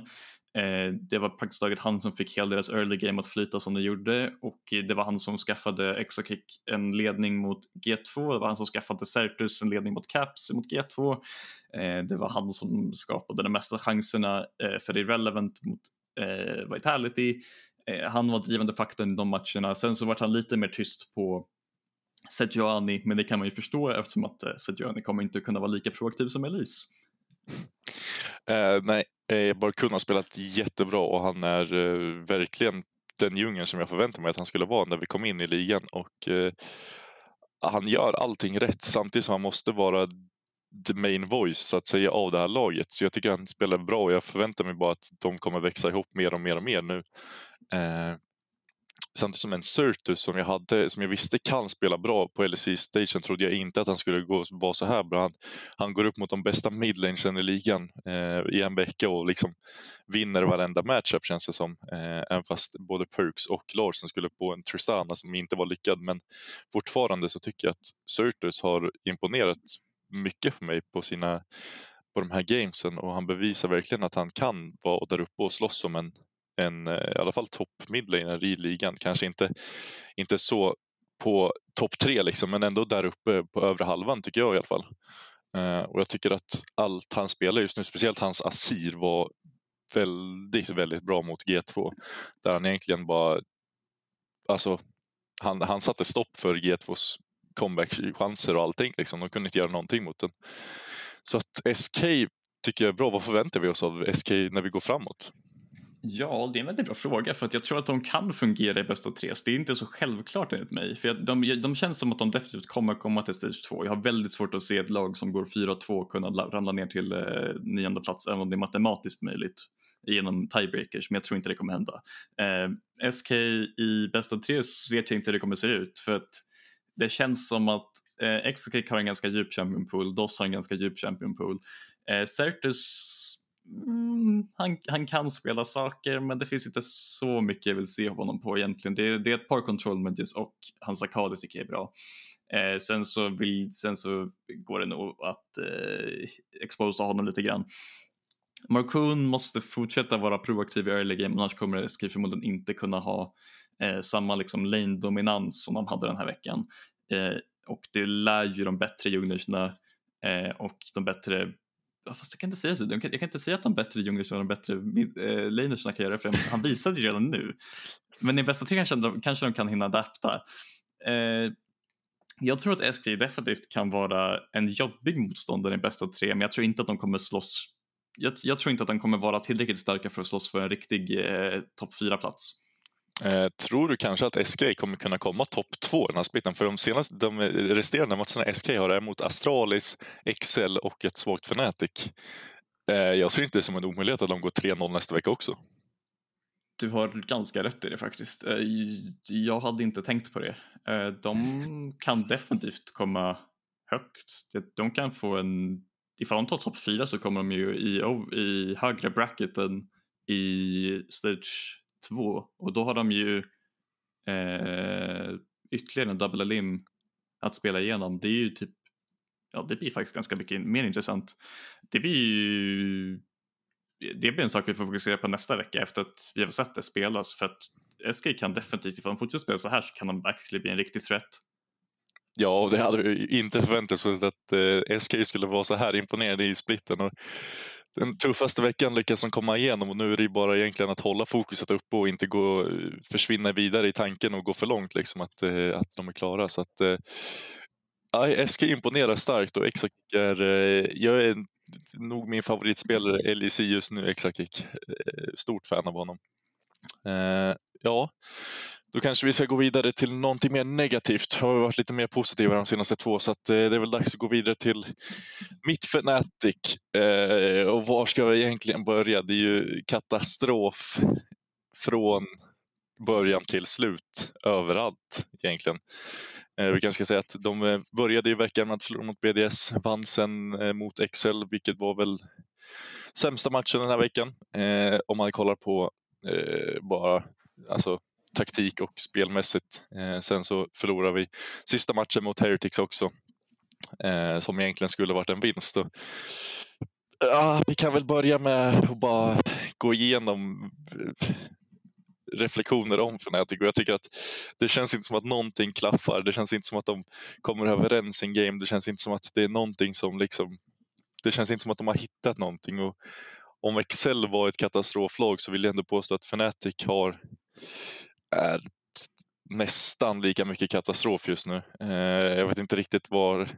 [SPEAKER 2] Eh, det var praktiskt taget han som fick hela deras early game att flyta som det gjorde. Och det var han som skaffade Exakick en ledning mot G2, det var han som skaffade Certus en ledning mot Caps mot G2, eh, det var han som skapade de mesta chanserna eh, för Irrelevant mot eh, Vitality, eh, han var drivande faktorn i de matcherna, sen så var han lite mer tyst på Sejuani, men det kan man ju förstå eftersom att eh, Sejuani kommer inte kunna vara lika proaktiv som Elise.
[SPEAKER 1] Eh, nej, eh, Barkun har spelat jättebra och han är eh, verkligen den djungeln som jag förväntade mig att han skulle vara när vi kom in i ligan. Och eh, Han gör allting rätt samtidigt som han måste vara the main voice så att säga av det här laget. Så jag tycker han spelar bra och jag förväntar mig bara att de kommer växa ihop mer och mer och mer nu eh, samtidigt som en Surtus som jag, hade, som jag visste kan spela bra på LEC-stagen trodde jag inte att han skulle gå, vara så här bra. Han, han går upp mot de bästa midlangen i ligan eh, i en vecka och liksom vinner varenda matchup känns det som. Eh, även fast både Perks och Larsen skulle på en Tristana som inte var lyckad. Men fortfarande så tycker jag att Surtus har imponerat mycket på mig på sina på de här gamesen och han bevisar verkligen att han kan vara där uppe och slåss om en en eh, i alla fall topp midlaner i ridligan. Kanske inte, inte så på topp tre liksom, men ändå där uppe på övre halvan tycker jag i alla fall. Uh, och jag tycker att allt han spelar just nu, speciellt hans Asir var väldigt, väldigt bra mot G2. Där han egentligen bara, alltså han, han satte stopp för G2s comeback-chanser och allting. Liksom. De kunde inte göra någonting mot den. Så att SK tycker jag är bra. Vad förväntar vi oss av SK när vi går framåt?
[SPEAKER 2] Ja, det är en väldigt bra fråga för att jag tror att de kan fungera i bästa tre. Så det är inte så självklart enligt mig. För de, de känns som att de definitivt kommer komma till stage 2. Jag har väldigt svårt att se ett lag som går 4-2 kunna ramla ner till eh, nionde plats även om det är matematiskt möjligt genom tiebreakers, men jag tror inte det kommer hända. Eh, SK i bästa tre vet jag inte hur det kommer se ut för att det känns som att eh, XK har en ganska djup champion pool, DOS har en ganska djup champion pool. Eh, Certus Mm, han, han kan spela saker men det finns inte så mycket jag vill se honom på egentligen. Det, det är ett par control mages och hans arkade tycker jag är bra. Eh, sen, så vill, sen så går det nog att eh, exposa honom lite grann. Markoon måste fortsätta vara proaktiv i early game annars kommer SK förmodligen inte kunna ha eh, samma liksom lane-dominans som de hade den här veckan. Eh, och det lär ju de bättre jugnerserna eh, och de bättre fast jag kan inte säga så. Jag kan, jag kan inte säga att de bättre Ljunggers och de bättre äh, eh, lanersna kan göra för han visade ju redan nu. Men i bästa tre kanske de, kanske de kan hinna adapta. Eh, jag tror att SK definitivt kan vara en jobbig motståndare i bästa tre men jag tror inte att de kommer slåss jag, jag tror inte att de kommer vara tillräckligt starka för att slåss för en riktig eh, topp 4-plats.
[SPEAKER 1] Eh, tror du kanske att SK kommer kunna komma topp två i den här splitten? För de, senaste, de resterande matcherna SK har är mot Astralis, Excel och ett svagt Fnatic. Eh, jag ser inte det som en omöjlighet att de går 3-0 nästa vecka också.
[SPEAKER 2] Du har ganska rätt i det faktiskt. Eh, jag hade inte tänkt på det. Eh, de kan definitivt komma högt. De kan få en, ifall de tar topp fyra så kommer de ju i, i högre bracket än i stage 2 och då har de ju eh, ytterligare en double lim att spela igenom. Det är ju typ, ja det blir faktiskt ganska mycket mer intressant. Det blir ju det blir en sak vi får fokusera på nästa vecka efter att vi har sett det spelas för att SK kan definitivt, ifall de fortsätter spela så här så kan de actually bli en riktig threat.
[SPEAKER 1] Ja, och det hade vi inte förväntat oss att eh, SK skulle vara så här imponerade i splitten. Och den tuffaste veckan lyckas de komma igenom och nu är det bara egentligen att hålla fokuset uppe och inte gå, försvinna vidare i tanken och gå för långt, liksom att, eh, att de är klara. Så att, eh, SK imponerar starkt och Exakick är, eh, jag är nog min favoritspelare LEC just nu, Exakik. Eh, stort fan av honom. Eh, ja, då kanske vi ska gå vidare till någonting mer negativt. Har vi varit lite mer positiva de senaste två så att, eh, det är väl dags att gå vidare till mitt Fnatic. Eh, och var ska vi egentligen börja? Det är ju katastrof från början till slut överallt egentligen. Eh, vi kanske ska säga att de eh, började i veckan med att förlora mot BDS, vann sen eh, mot Excel, vilket var väl sämsta matchen den här veckan. Eh, om man kollar på eh, bara alltså, taktik och spelmässigt. Eh, sen så förlorar vi sista matchen mot Heretics också, eh, som egentligen skulle varit en vinst. Och, ja, vi kan väl börja med att bara gå igenom eh, reflektioner om Fnatic och jag tycker att det känns inte som att någonting klaffar. Det känns inte som att de kommer överens i en game. Det känns inte som att det är någonting som liksom det känns inte som att de har hittat någonting och om Excel var ett katastroflag så vill jag ändå påstå att Fnatic har är nästan lika mycket katastrof just nu. Eh, jag vet inte riktigt var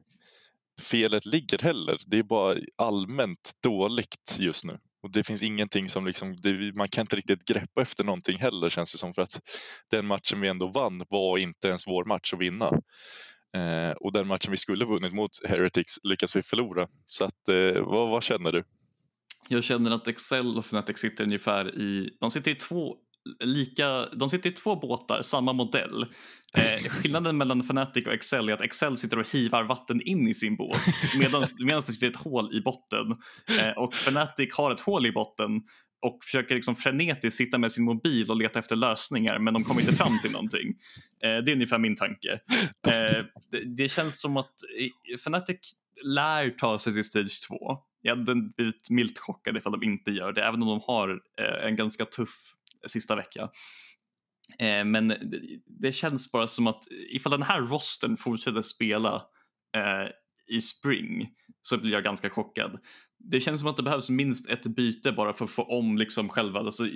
[SPEAKER 1] felet ligger heller. Det är bara allmänt dåligt just nu. Och det finns ingenting som liksom, det, man kan inte riktigt greppa efter någonting heller känns det som för att den matchen vi ändå vann var inte ens vår match att vinna. Eh, och den matchen vi skulle vunnit mot Heretics lyckas vi förlora. Så att, eh, vad, vad, känner du?
[SPEAKER 2] Jag känner att Excel och Fnatic sitter ungefär i, de sitter i två lika, de sitter i två båtar, samma modell. Eh, skillnaden mellan Fnatic och Excel är att Excel sitter och hivar vatten in i sin båt (laughs) medan, det sitter ett hål i botten. Eh, och Fnatic har ett hål i botten och försöker liksom frenetiskt sitta med sin mobil och leta efter lösningar men de kommer inte fram till någonting. Eh, det är ungefär min tanke. Eh, det, det, känns som att Fnatic lär ta sig till Stage 2. Jag hade blivit milt chockad ifall de inte gör det, även om de har eh, en ganska tuff sista vecka. Eh, men det, det, känns bara som att ifall den här rosten fortsätter spela eh, i spring så blir jag ganska chockad. Det känns som att det behövs minst ett byte bara för att få om liksom själva, alltså,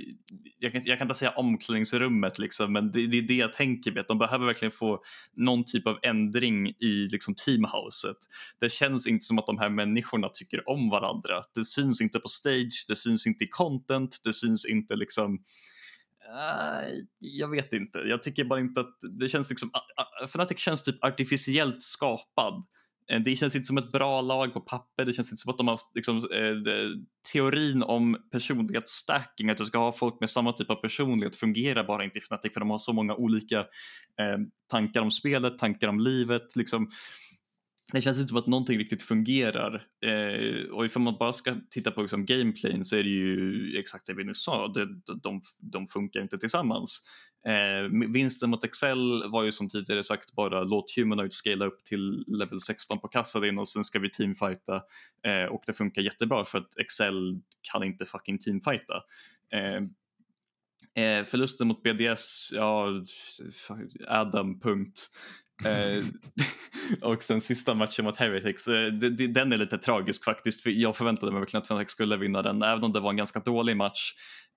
[SPEAKER 2] jag, kan, jag kan inte säga omklädningsrummet liksom, men det, det, är det jag tänker med, att de behöver verkligen få någon typ av ändring i liksom, teamhouset. Det känns inte som att de här människorna tycker om varandra. Det syns inte på stage, det syns inte i content, det syns inte liksom jag vet inte. Jag tycker bara inte att det känns liksom, Fnatic känns typ artificiellt skapad. Eh, det känns inte som ett bra lag på papper. Det känns inte som att de har liksom, eh, teorin om personlighetsstacking, att du ska ha folk med samma typ av personlighet fungerar bara inte i Fnatic för de har så många olika eh, tankar om spelet, tankar om livet. Liksom det känns inte som att någonting riktigt fungerar. Eh, och ifall man bara ska titta på liksom, gameplayn så är det ju exakt det vi nu sa, det, de, de funkar inte tillsammans. Eh, vinsten mot Excel var ju som tidigare sagt bara låt Humanoid scala upp till level 16 på Kassadin och sen ska vi teamfighta eh, och det funkar jättebra för att Excel kan inte fucking teamfighta. Eh, eh förlusten mot BDS, ja, Adam, punkt. Eh, (laughs) och sen sista matchen mot Heretics, eh, den är lite tragisk faktiskt. För jag förväntade mig verkligen att Fnatic skulle vinna den, även om det var en ganska dålig match.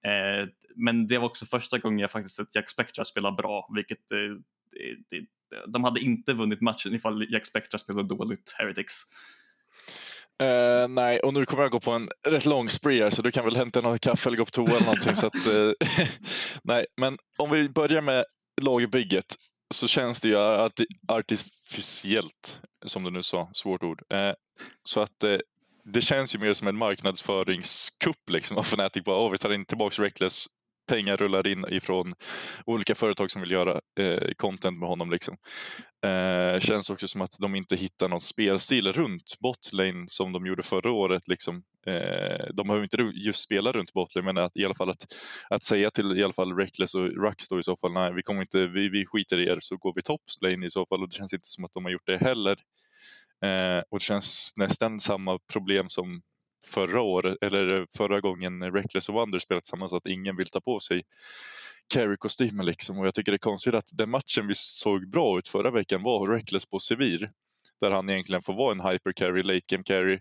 [SPEAKER 2] Eh, men det var också första gången jag faktiskt sett Jack Spectra spela bra, vilket de hade inte vunnit matchen ifall Jack Spectra spelade dåligt, Heretics.
[SPEAKER 1] Uh, nej, och nu kommer jag gå på en rätt lång spree här, så du kan väl hämta något kaffe eller gå på toa eller någonting. så att, uh, (laughs) nej, men om vi börjar med lagbygget så känns det ju artificiellt, som du nu sa, svårt ord. Eh, så att eh, det känns ju mer som en marknadsföringskupp liksom av Fnatic. Bara, oh, vi tar in tillbaka Reckless pengar rullar in ifrån olika företag som vill göra eh, content med honom. Liksom. Eh, känns också som att de inte hittar någon spelstil runt botlane som de gjorde förra året. Liksom. Eh, de behöver inte just spela runt botlane men att, i alla fall att, att säga till i alla fall Reckless och Rux då i så fall, nej vi, kommer inte, vi, vi skiter i er så går vi toplane i så fall och det känns inte som att de har gjort det heller. Eh, och det känns nästan samma problem som förra året, eller förra gången Reckless och Wonder spelat tillsammans, att ingen vill ta på sig carry-kostymen liksom. Och jag tycker det är konstigt att den matchen vi såg bra ut förra veckan var Reckless på Sevir. Där han egentligen får vara en hyper carry, late game carry.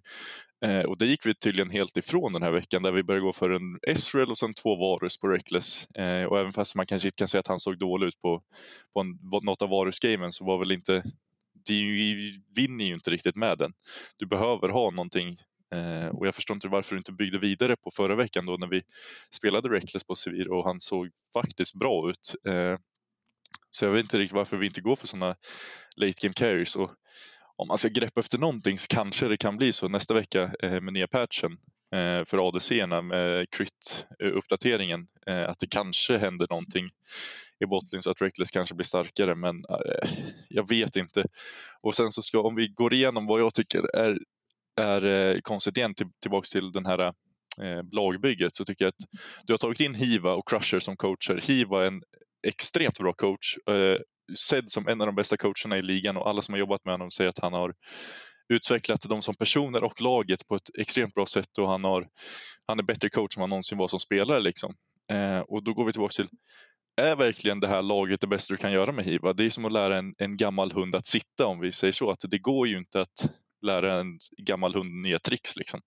[SPEAKER 1] Eh, och det gick vi tydligen helt ifrån den här veckan där vi började gå för en Esrael och sen två Varus på Reckless. Eh, och även fast man kanske inte kan säga att han såg dålig ut på, på en, något av Varus-gamen så var väl inte vi vinner ju inte riktigt med den. Du behöver ha någonting Eh, och jag förstår inte varför du inte byggde vidare på förra veckan då när vi spelade Reckless på Sevir och han såg faktiskt bra ut. Eh, så jag vet inte riktigt varför vi inte går för sådana late game carries. Och om man ska greppa efter någonting så kanske det kan bli så nästa vecka eh, med nya patchen eh, för ADC med crit-uppdateringen eh, eh, att det kanske händer någonting i botlane så att Reckless kanske blir starkare men eh, jag vet inte. Och sen så ska, om vi går igenom vad jag tycker är är eh, konstigt igen, till, tillbaks till den här eh, lagbygget, så tycker jag att du har tagit in Hiva och Crusher som coacher. Hiva är en extremt bra coach, eh, sedd som en av de bästa coacherna i ligan och alla som har jobbat med honom säger att han har utvecklat dem som personer och laget på ett extremt bra sätt och han, har, han är bättre coach än han någonsin var som spelare. Liksom. Eh, och då går vi tillbaka till är verkligen det här laget det bästa du kan göra med Hiva? Det är som att lära en, en gammal hund att sitta om vi säger så. Att det går ju inte att lära en gammal hund nya tricks. Liksom.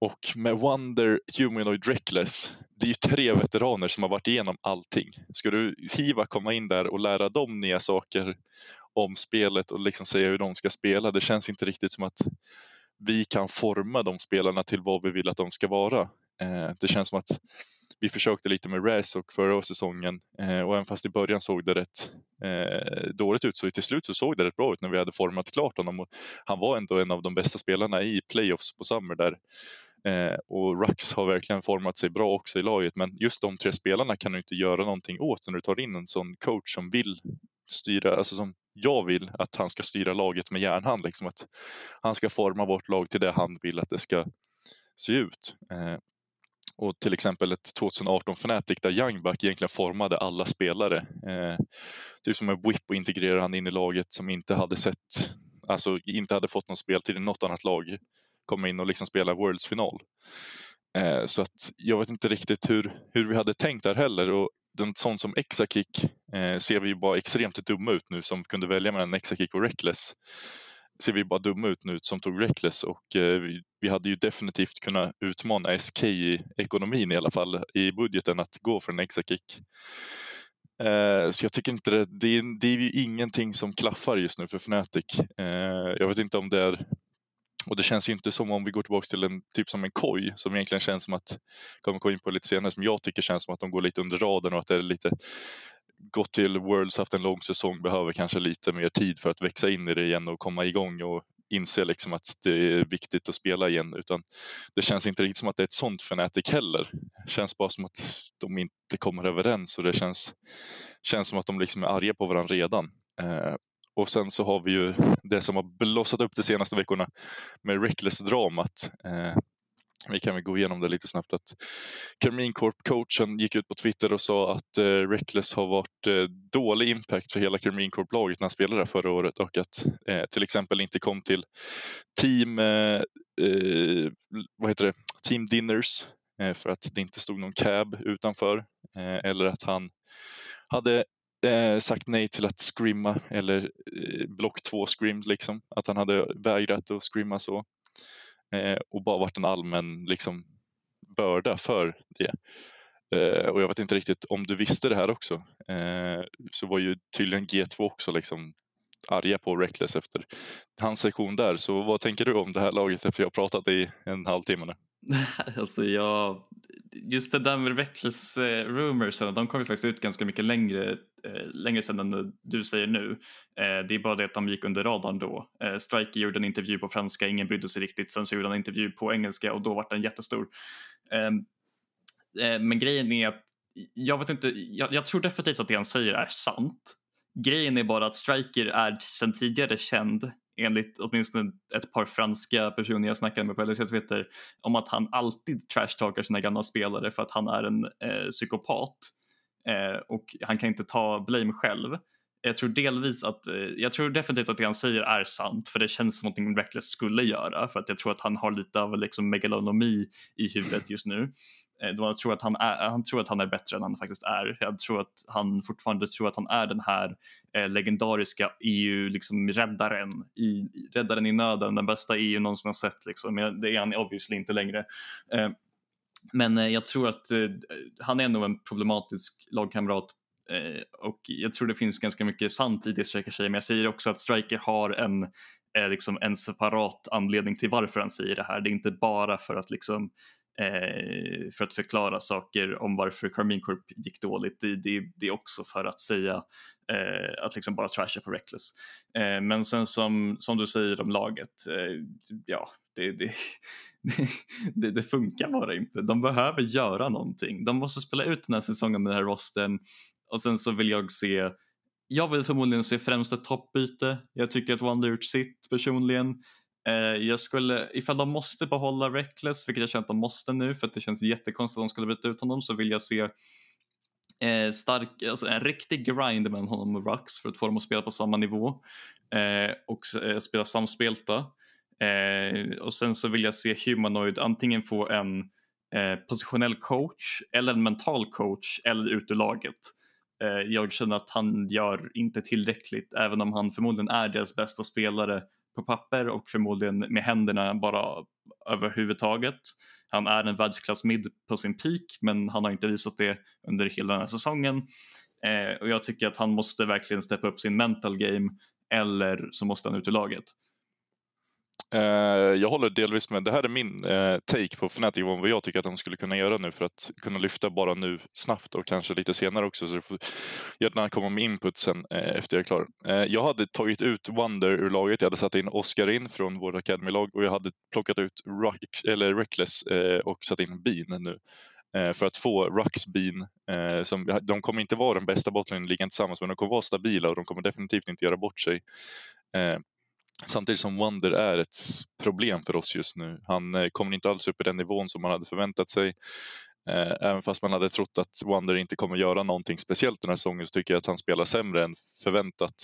[SPEAKER 1] Och med Wonder, Humanoid, Reckless, det är ju tre veteraner som har varit igenom allting. Ska du Hiva komma in där och lära dem nya saker om spelet och liksom säga hur de ska spela, det känns inte riktigt som att vi kan forma de spelarna till vad vi vill att de ska vara. Eh, det känns som att vi försökte lite med Raz och förra säsongen eh, och även fast i början såg det rätt eh, dåligt ut så till slut så såg det rätt bra ut när vi hade format klart honom. Och han var ändå en av de bästa spelarna i playoffs på Summer där. Eh, och Rux har verkligen format sig bra också i laget men just de tre spelarna kan du inte göra någonting åt när du tar in en sån coach som vill styra, alltså som jag vill att han ska styra laget med järnhand. Liksom att han ska forma vårt lag till det han vill att det ska se ut. Eh, och till exempel ett 2018 Fnatic där Youngback egentligen formade alla spelare. Eh, typ som en whip och integrerade han in i laget som inte hade sett, alltså inte hade fått någon speltid i något annat lag komma in och liksom spela Worlds final. Eh, så att jag vet inte riktigt hur, hur vi hade tänkt där heller och den sån som Exakick eh, ser vi ju bara extremt dumma ut nu som kunde välja mellan Exakick och Reckless ser vi bara dumma ut nu som tog Reckless och eh, vi, vi, hade ju definitivt kunnat utmana SK i ekonomin i alla fall i budgeten att gå för en extra Eh, så jag tycker inte det, det, är, det är ju ingenting som klaffar just nu för Fnatic. Eh, jag vet inte om det är och det känns ju inte som om vi går tillbaka till en typ som en koj som egentligen känns som att, kommer komma in på lite senare, som jag tycker känns som att de går lite under raden och att det är lite gått till Worlds, haft en lång säsong, behöver kanske lite mer tid för att växa in i det igen och komma igång och inse liksom att det är viktigt att spela igen. Utan det känns inte riktigt som att det är ett sånt Fnatic heller. Det känns bara som att de inte kommer överens och det känns, känns som att de liksom är arga på varandra redan. Eh, och sen så har vi ju det som har blossat upp de senaste veckorna med Reckless-dramat. Eh, vi kan väl gå igenom det lite snabbt. att Carmine Corp-coachen gick ut på Twitter och sa att eh, Reckless har varit eh, dålig impact för hela Carmine Corp-laget när han spelade där förra året och att eh, till exempel inte kom till team, eh, eh vad heter det? team dinners eh, för att det inte stod någon cab utanför eh, eller att han hade eh, sagt nej till att scrimma eller block 2 scrim liksom. Att han hade vägrat att scrimma så Eh, och bara varit en allmän liksom, börda för det. Eh, och jag vet inte riktigt om du visste det här också. Eh, så var ju tydligen G2 också liksom arga på Reckless efter hans sektion där. Så vad tänker du om det här laget efter jag pratat i en halvtimme nu? (laughs)
[SPEAKER 2] alltså jag, just det där med Reckless eh, rumors, de kom ju faktiskt ut ganska mycket längre, eh, längre sedan än du säger nu. Eh, det är bara det att de gick under radarn då. Eh, Striker gjorde en intervju på franska, ingen brydde sig riktigt. Sen så gjorde han en intervju på engelska och då var den jättestor. Ehm, eh, men grejen är att jag vet inte, jag, jag, tror definitivt att det han säger är sant. Grejen är bara att Striker är sedan tidigare känd enligt åtminstone ett par franska personer jag snackade med på LHC Twitter om att han alltid trashtalkar sina gamla spelare för att han är en eh, psykopat eh, och han kan inte ta blame själv. Jag tror delvis att, eh, jag tror definitivt att det han säger är sant för det känns som någonting Reckless skulle göra för att jag tror att han har lite av liksom megalonomi i huvudet just nu. Eh, då jag tror att han, är, han tror att han är bättre än han faktiskt är. Jag tror att han fortfarande tror att han är den här eh, legendariska EU-räddaren liksom, i, räddaren i nöden, den bästa EU någonsin har sett. Liksom. Det är han obviously inte längre. Eh, men eh, jag tror att eh, han är nog en problematisk lagkamrat eh, och jag tror det finns ganska mycket sant i det Striker säger men jag säger också att Striker har en, eh, liksom en separat anledning till varför han säger det här. Det är inte bara för att liksom eh, för att förklara saker om varför Carmine Corp gick dåligt. Det, det, det är också för att säga eh, att liksom bara trasha på Reckless. Eh, men sen som, som du säger om laget, eh, ja, det, det, (laughs) det, det, funkar bara inte. De behöver göra någonting. De måste spela ut den här säsongen med den här rosten och sen så vill jag se jag vill förmodligen se främst ett toppbyte. Jag tycker att Wonder gjort sitt personligen. Eh, jag skulle, ifall de måste behålla Reckless, vilket jag känner att de måste nu för att det känns jättekonstigt att de skulle byta ut honom, så vill jag se eh, stark, alltså en riktig grind mellan honom och Rux för att få dem att spela på samma nivå eh, och eh, spela samspelta. Eh, och sen så vill jag se Humanoid antingen få en eh, positionell coach eller en mental coach eller ut ur laget. Eh, jag känner att han gör inte tillräckligt även om han förmodligen är deras bästa spelare på papper och förmodligen med händerna bara överhuvudtaget. Han är en världsklass mid på sin peak men han har inte visat det under hela den här säsongen. Eh, och jag tycker att han måste verkligen steppa upp sin mental game eller så måste han ut ur laget.
[SPEAKER 1] Eh, jag håller delvis med. Det här är min eh, take på Fnatic om vad jag tycker att de skulle kunna göra nu för att kunna lyfta bara nu snabbt och kanske lite senare också. Så du får gärna komma med input sen eh, efter jag är klar. Eh, jag hade tagit ut Wonder ur laget. Jag hade satt in Oscar in från vårt Academy-lag och jag hade plockat ut Rux, eller Reckless eh, och satt in Bean nu för att få Rux Bean. Som, de kommer inte vara den bästa bottlen i ligan tillsammans men de kommer vara stabila och de kommer definitivt inte göra bort sig. Samtidigt som Wonder är ett problem för oss just nu. Han eh, kommer inte alls upp i den nivån som man hade förväntat sig. Eh, även fast man hade trott att Wonder inte kommer göra någonting speciellt den här säsongen så tycker jag att han spelar sämre än förväntat.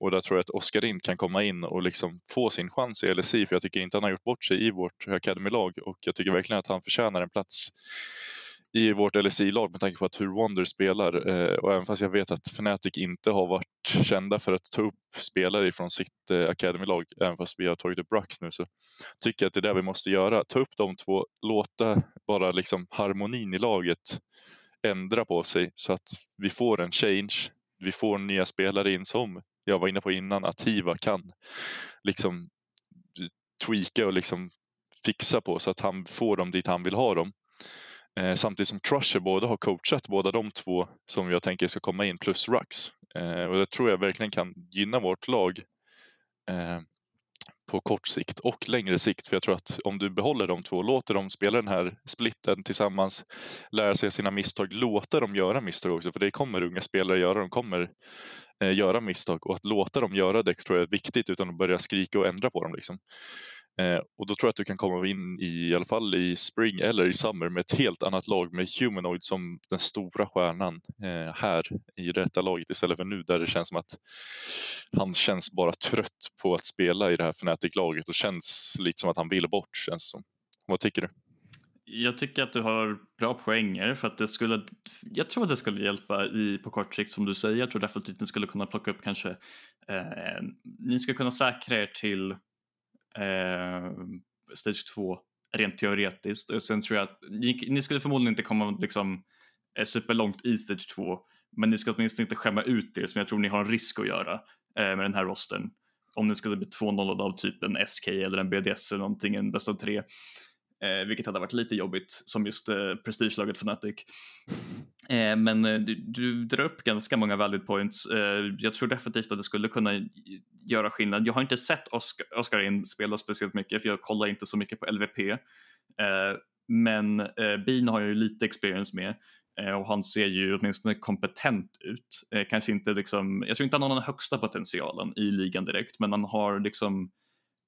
[SPEAKER 1] Och där tror jag att Oskar Rind kan komma in och liksom få sin chans i LSI för jag tycker inte han har gjort bort sig i vårt Academy-lag och jag tycker verkligen att han förtjänar en plats i vårt LSI-lag med tanke på att hur Wonder spelar. Eh, och även fast jag vet att Fnatic inte har varit kända för att ta upp spelare från sitt eh, Academy-lag, även fast vi har tagit upp Brux nu, så tycker jag att det är det vi måste göra. Ta upp de två, låta bara liksom harmonin i laget ändra på sig så att vi får en change. Vi får nya spelare in som jag var inne på innan, att Hiva kan liksom tweaka och liksom fixa på så att han får dem dit han vill ha dem. Eh, samtidigt som Crusher både har coachat båda de två som jag tänker ska komma in plus Rux. Eh, och det tror jag verkligen kan gynna vårt lag eh, på kort sikt och längre sikt. För jag tror att om du behåller de två, låter dem spela den här splitten tillsammans, lära sig sina misstag, låta dem göra misstag också. För det kommer unga spelare göra, de kommer eh, göra misstag och att låta dem göra det tror jag är viktigt utan att börja skrika och ändra på dem. Liksom. Eh, och då tror jag att du kan komma in i, i alla fall i Spring eller i Summer med ett helt annat lag med Humanoid som den stora stjärnan eh, här i detta laget istället för nu där det känns som att han känns bara trött på att spela i det här Fnatic-laget och känns lite som att han vill bort känns som. Vad tycker du?
[SPEAKER 2] Jag tycker att du har bra poänger för att det skulle, jag tror att det skulle hjälpa i, på kort sikt som du säger. Jag tror definitivt att ni skulle kunna plocka upp kanske, eh, ni skulle kunna säkra er till eh, Stage 2 rent teoretiskt. Och sen tror jag att ni, ni skulle förmodligen inte komma liksom, eh, superlångt i Stage 2 men ni ska åtminstone inte skämma ut er som jag tror ni har en risk att göra eh, med den här rosten. Om ni skulle bli 2-0 av typ en SK eller en BDS eller någonting, en bäst av tre. Eh, vilket hade varit lite jobbigt som just eh, prestigelaget Fnatic. (laughs) Eh, men eh, du, du, drar upp ganska många valid points. Eh, jag tror definitivt att det skulle kunna göra skillnad. Jag har inte sett Oscar, Oscar in spela speciellt mycket för jag kollar inte så mycket på LVP. Eh, men Bean har jag ju lite experience med och han ser ju åtminstone kompetent ut. Kanske inte liksom, jag tror inte han har den högsta potentialen i ligan direkt, men han har liksom,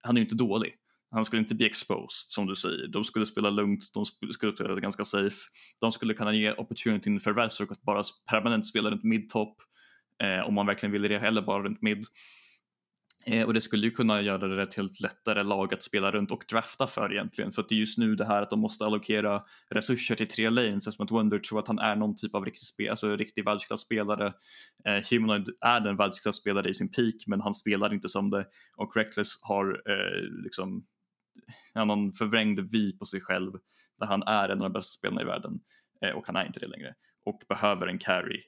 [SPEAKER 2] han är ju inte dålig. Han skulle inte bli exposed som du säger. De skulle spela lugnt, de skulle spela ganska safe. De skulle kunna ge opportunityn för Razork att bara permanent spela runt midtop eh, om man verkligen ville det, eller bara runt mid. Eh, och det skulle ju kunna göra det ett helt lättare lag att spela runt och drafta för egentligen. För att det är just nu det här att de måste allokera resurser till tre lanes eftersom att Wonder tror att han är någon typ av riktig, spe alltså riktig världsklasspelare. Eh, Humanoid är en världsklasspelare i sin peak men han spelar inte som det och Reckless har eh, liksom (laughs) han har någon förvrängd vy på sig själv där han är en av de bästa spelarna i världen eh, och han är inte det längre och behöver en carry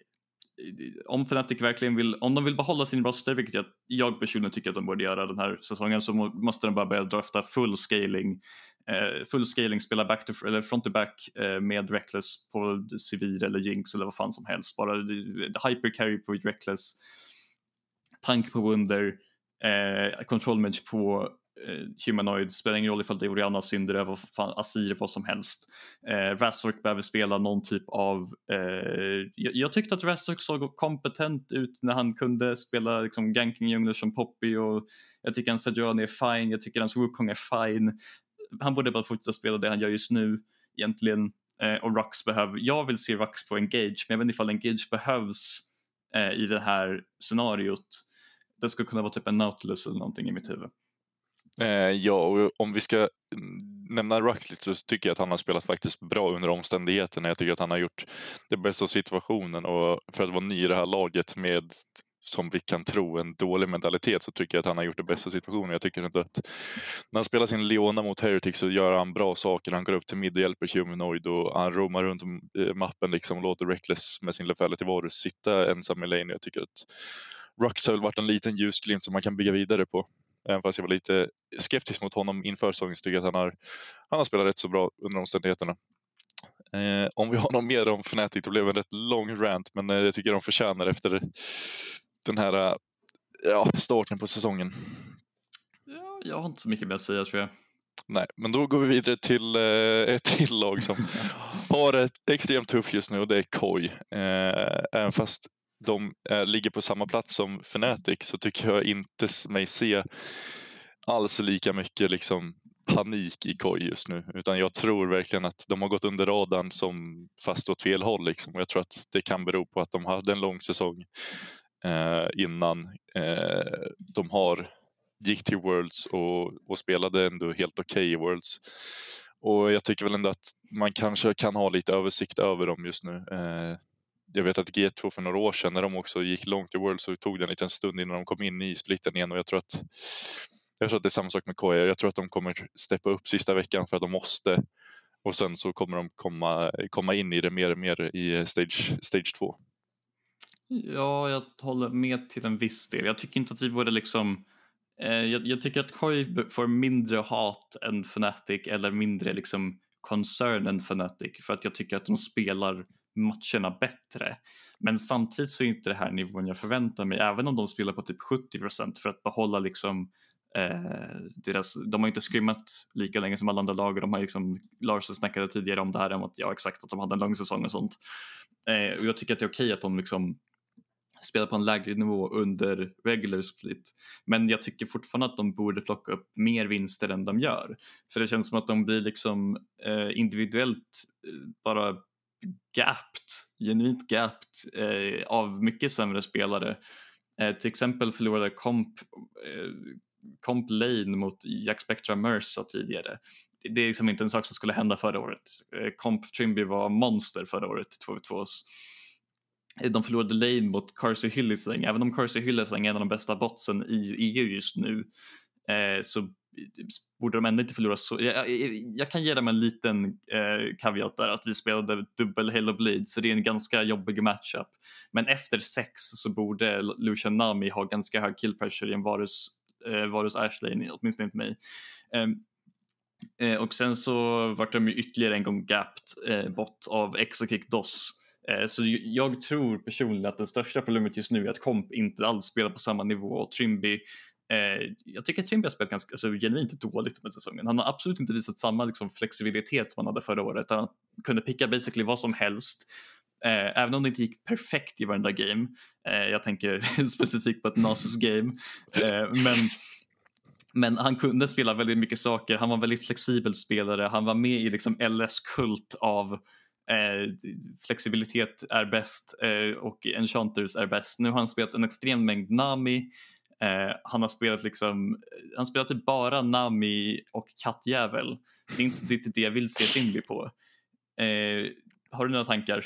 [SPEAKER 2] om Fnatic verkligen vill, om de vill behålla sin roster, vilket jag, jag personligen tycker att de borde göra den här säsongen, så måste de bara börja drafta full scaling, eh, full scaling, spela back to, eller front to back eh, med Reckless på Civil eller Jinx eller vad fan som helst. Bara hyper carry på Reckless, tank på Wunder, eh, control mage på eh, Humanoid, spelar ingen roll ifall det är Oriana, Syndere, vad fan, Asir, vad som helst. Eh, Razork behöver spela någon typ av, eh, jag, jag, tyckte att Razork såg kompetent ut när han kunde spela liksom, ganking jungler som Poppy och jag tycker hans Sejuani är fine, jag tycker hans Wukong är fine. Han borde bara fortsätta spela det han gör just nu egentligen. Eh, och Rux behöver, jag vill se Rux på Engage, men jag vet inte ifall Engage behövs eh, i det här scenariot. Det skulle kunna vara typ en Nautilus eller någonting i mitt huvud.
[SPEAKER 1] Eh, ja, och om vi ska nämna Ruxley. så tycker jag att han har spelat faktiskt bra under omständigheterna. Jag tycker att han har gjort det bästa av situationen och för att vara ny i det här laget med som vi kan tro en dålig mentalitet så tycker jag att han har gjort det bästa av situationen. Jag tycker inte att när han spelar sin Leona mot Heretic så gör han bra saker. Han går upp till mid och hjälper Humanoid och han roamar runt eh, mappen liksom och låter Reckless med sin Lefelity Varus sitta ensam i lane. Jag tycker att Rux har väl varit en liten ljusglimt som man kan bygga vidare på. Även fast jag var lite skeptisk mot honom inför säsongen tycker jag att han har, han har spelat rätt så bra under omständigheterna. Eh, om vi har något mer om Fnatic, det blev en rätt lång rant, men eh, jag tycker de förtjänar efter den här eh, ja, starten på säsongen.
[SPEAKER 2] Ja, jag har inte så mycket mer att säga tror jag.
[SPEAKER 1] Nej, men då går vi vidare till eh, ett till lag som (laughs) har det extremt tufft just nu och det är KOI. Eh, även fast de är, ligger på samma plats som Fnatic så tycker jag inte mig se alls lika mycket liksom panik i KOI just nu. Utan jag tror verkligen att de har gått under radarn som fast åt fel håll. Liksom. Och jag tror att det kan bero på att de hade en lång säsong eh, innan eh, de har gick till Worlds och, och spelade ändå helt okej okay i Worlds. Och jag tycker väl ändå att man kanske kan ha lite översikt över dem just nu. Eh, jag vet att G2 för några år sedan när de också gick långt i World så tog det en liten stund innan de kom in i splitten igen och jag tror att jag tror att det är samma sak med KR. Jag tror att de kommer steppa upp sista veckan för att de måste och sen så kommer de komma, komma in i det mer och mer i stage, stage 2.
[SPEAKER 2] Ja, jag håller med till en viss del. Jag tycker inte att vi borde liksom eh, jag, jag, tycker att KOI får mindre hat än Fnatic eller mindre liksom concern än Fnatic för att jag tycker att de spelar matcherna bättre. Men samtidigt så är inte det här nivån jag förväntar mig, även om de spelar på typ 70% för att behålla liksom eh, deras, de har inte skrimmat lika länge som alla andra lag och de har liksom, Lars snackade tidigare om det här om att ja exakt att de hade en lång säsong och sånt. Eh, och jag tycker att det är okej att de liksom spelar på en lägre nivå under regular split. Men jag tycker fortfarande att de borde plocka upp mer vinster än de gör. För det känns som att de blir liksom eh, individuellt eh, bara gapped, genuint gapped eh, av mycket sämre spelare. Eh, till exempel förlorade Comp, eh, Comp Lane mot Jack Spectra Mersa tidigare. Det är liksom inte en sak som skulle hända förra året. Eh, Comp Trimby var monster förra året, 2v2. Eh, de förlorade Lane mot Carsey Hillesang, även om Carsey Hillesang är en av de bästa botsen i EU just nu eh, så Typ borde de ändå inte förlora så. Jag, jag kan ge dem en liten eh, caveat där att vi spelade dubbel Halo Bleed så det är en ganska jobbig matchup. Men efter sex så borde Lucian Nami ha ganska hög kill pressure i en Varus, eh, Varus Ashley, åtminstone inte mig. Eh, eh, och sen så vart de ju ytterligare en gång gapped eh, bort av Exokick DOS. Eh, så jag tror personligen att det största problemet just nu är att Komp inte alls spelar på samma nivå och Trimby Eh, jag tycker att Trimby har spelat ganska alltså, genuint dåligt den säsongen. Han har absolut inte visat samma liksom, flexibilitet som han hade förra året. Han kunde picka basically vad som helst. Eh, även om det inte gick perfekt i varenda game. Eh, jag tänker (laughs) specifikt på ett Nasus game. Eh, men men han kunde spela väldigt mycket saker. Han var en väldigt flexibel spelare. Han var med i liksom LS kult av eh, flexibilitet är bäst eh, och enchanters är bäst. Nu har han spelat en extrem mängd Nami. Eh, han har spelat liksom, eh, han spelar typ bara Nami och kattjävel. Det är inte, det, är inte det jag vill se Finley på. Eh, har du några tankar?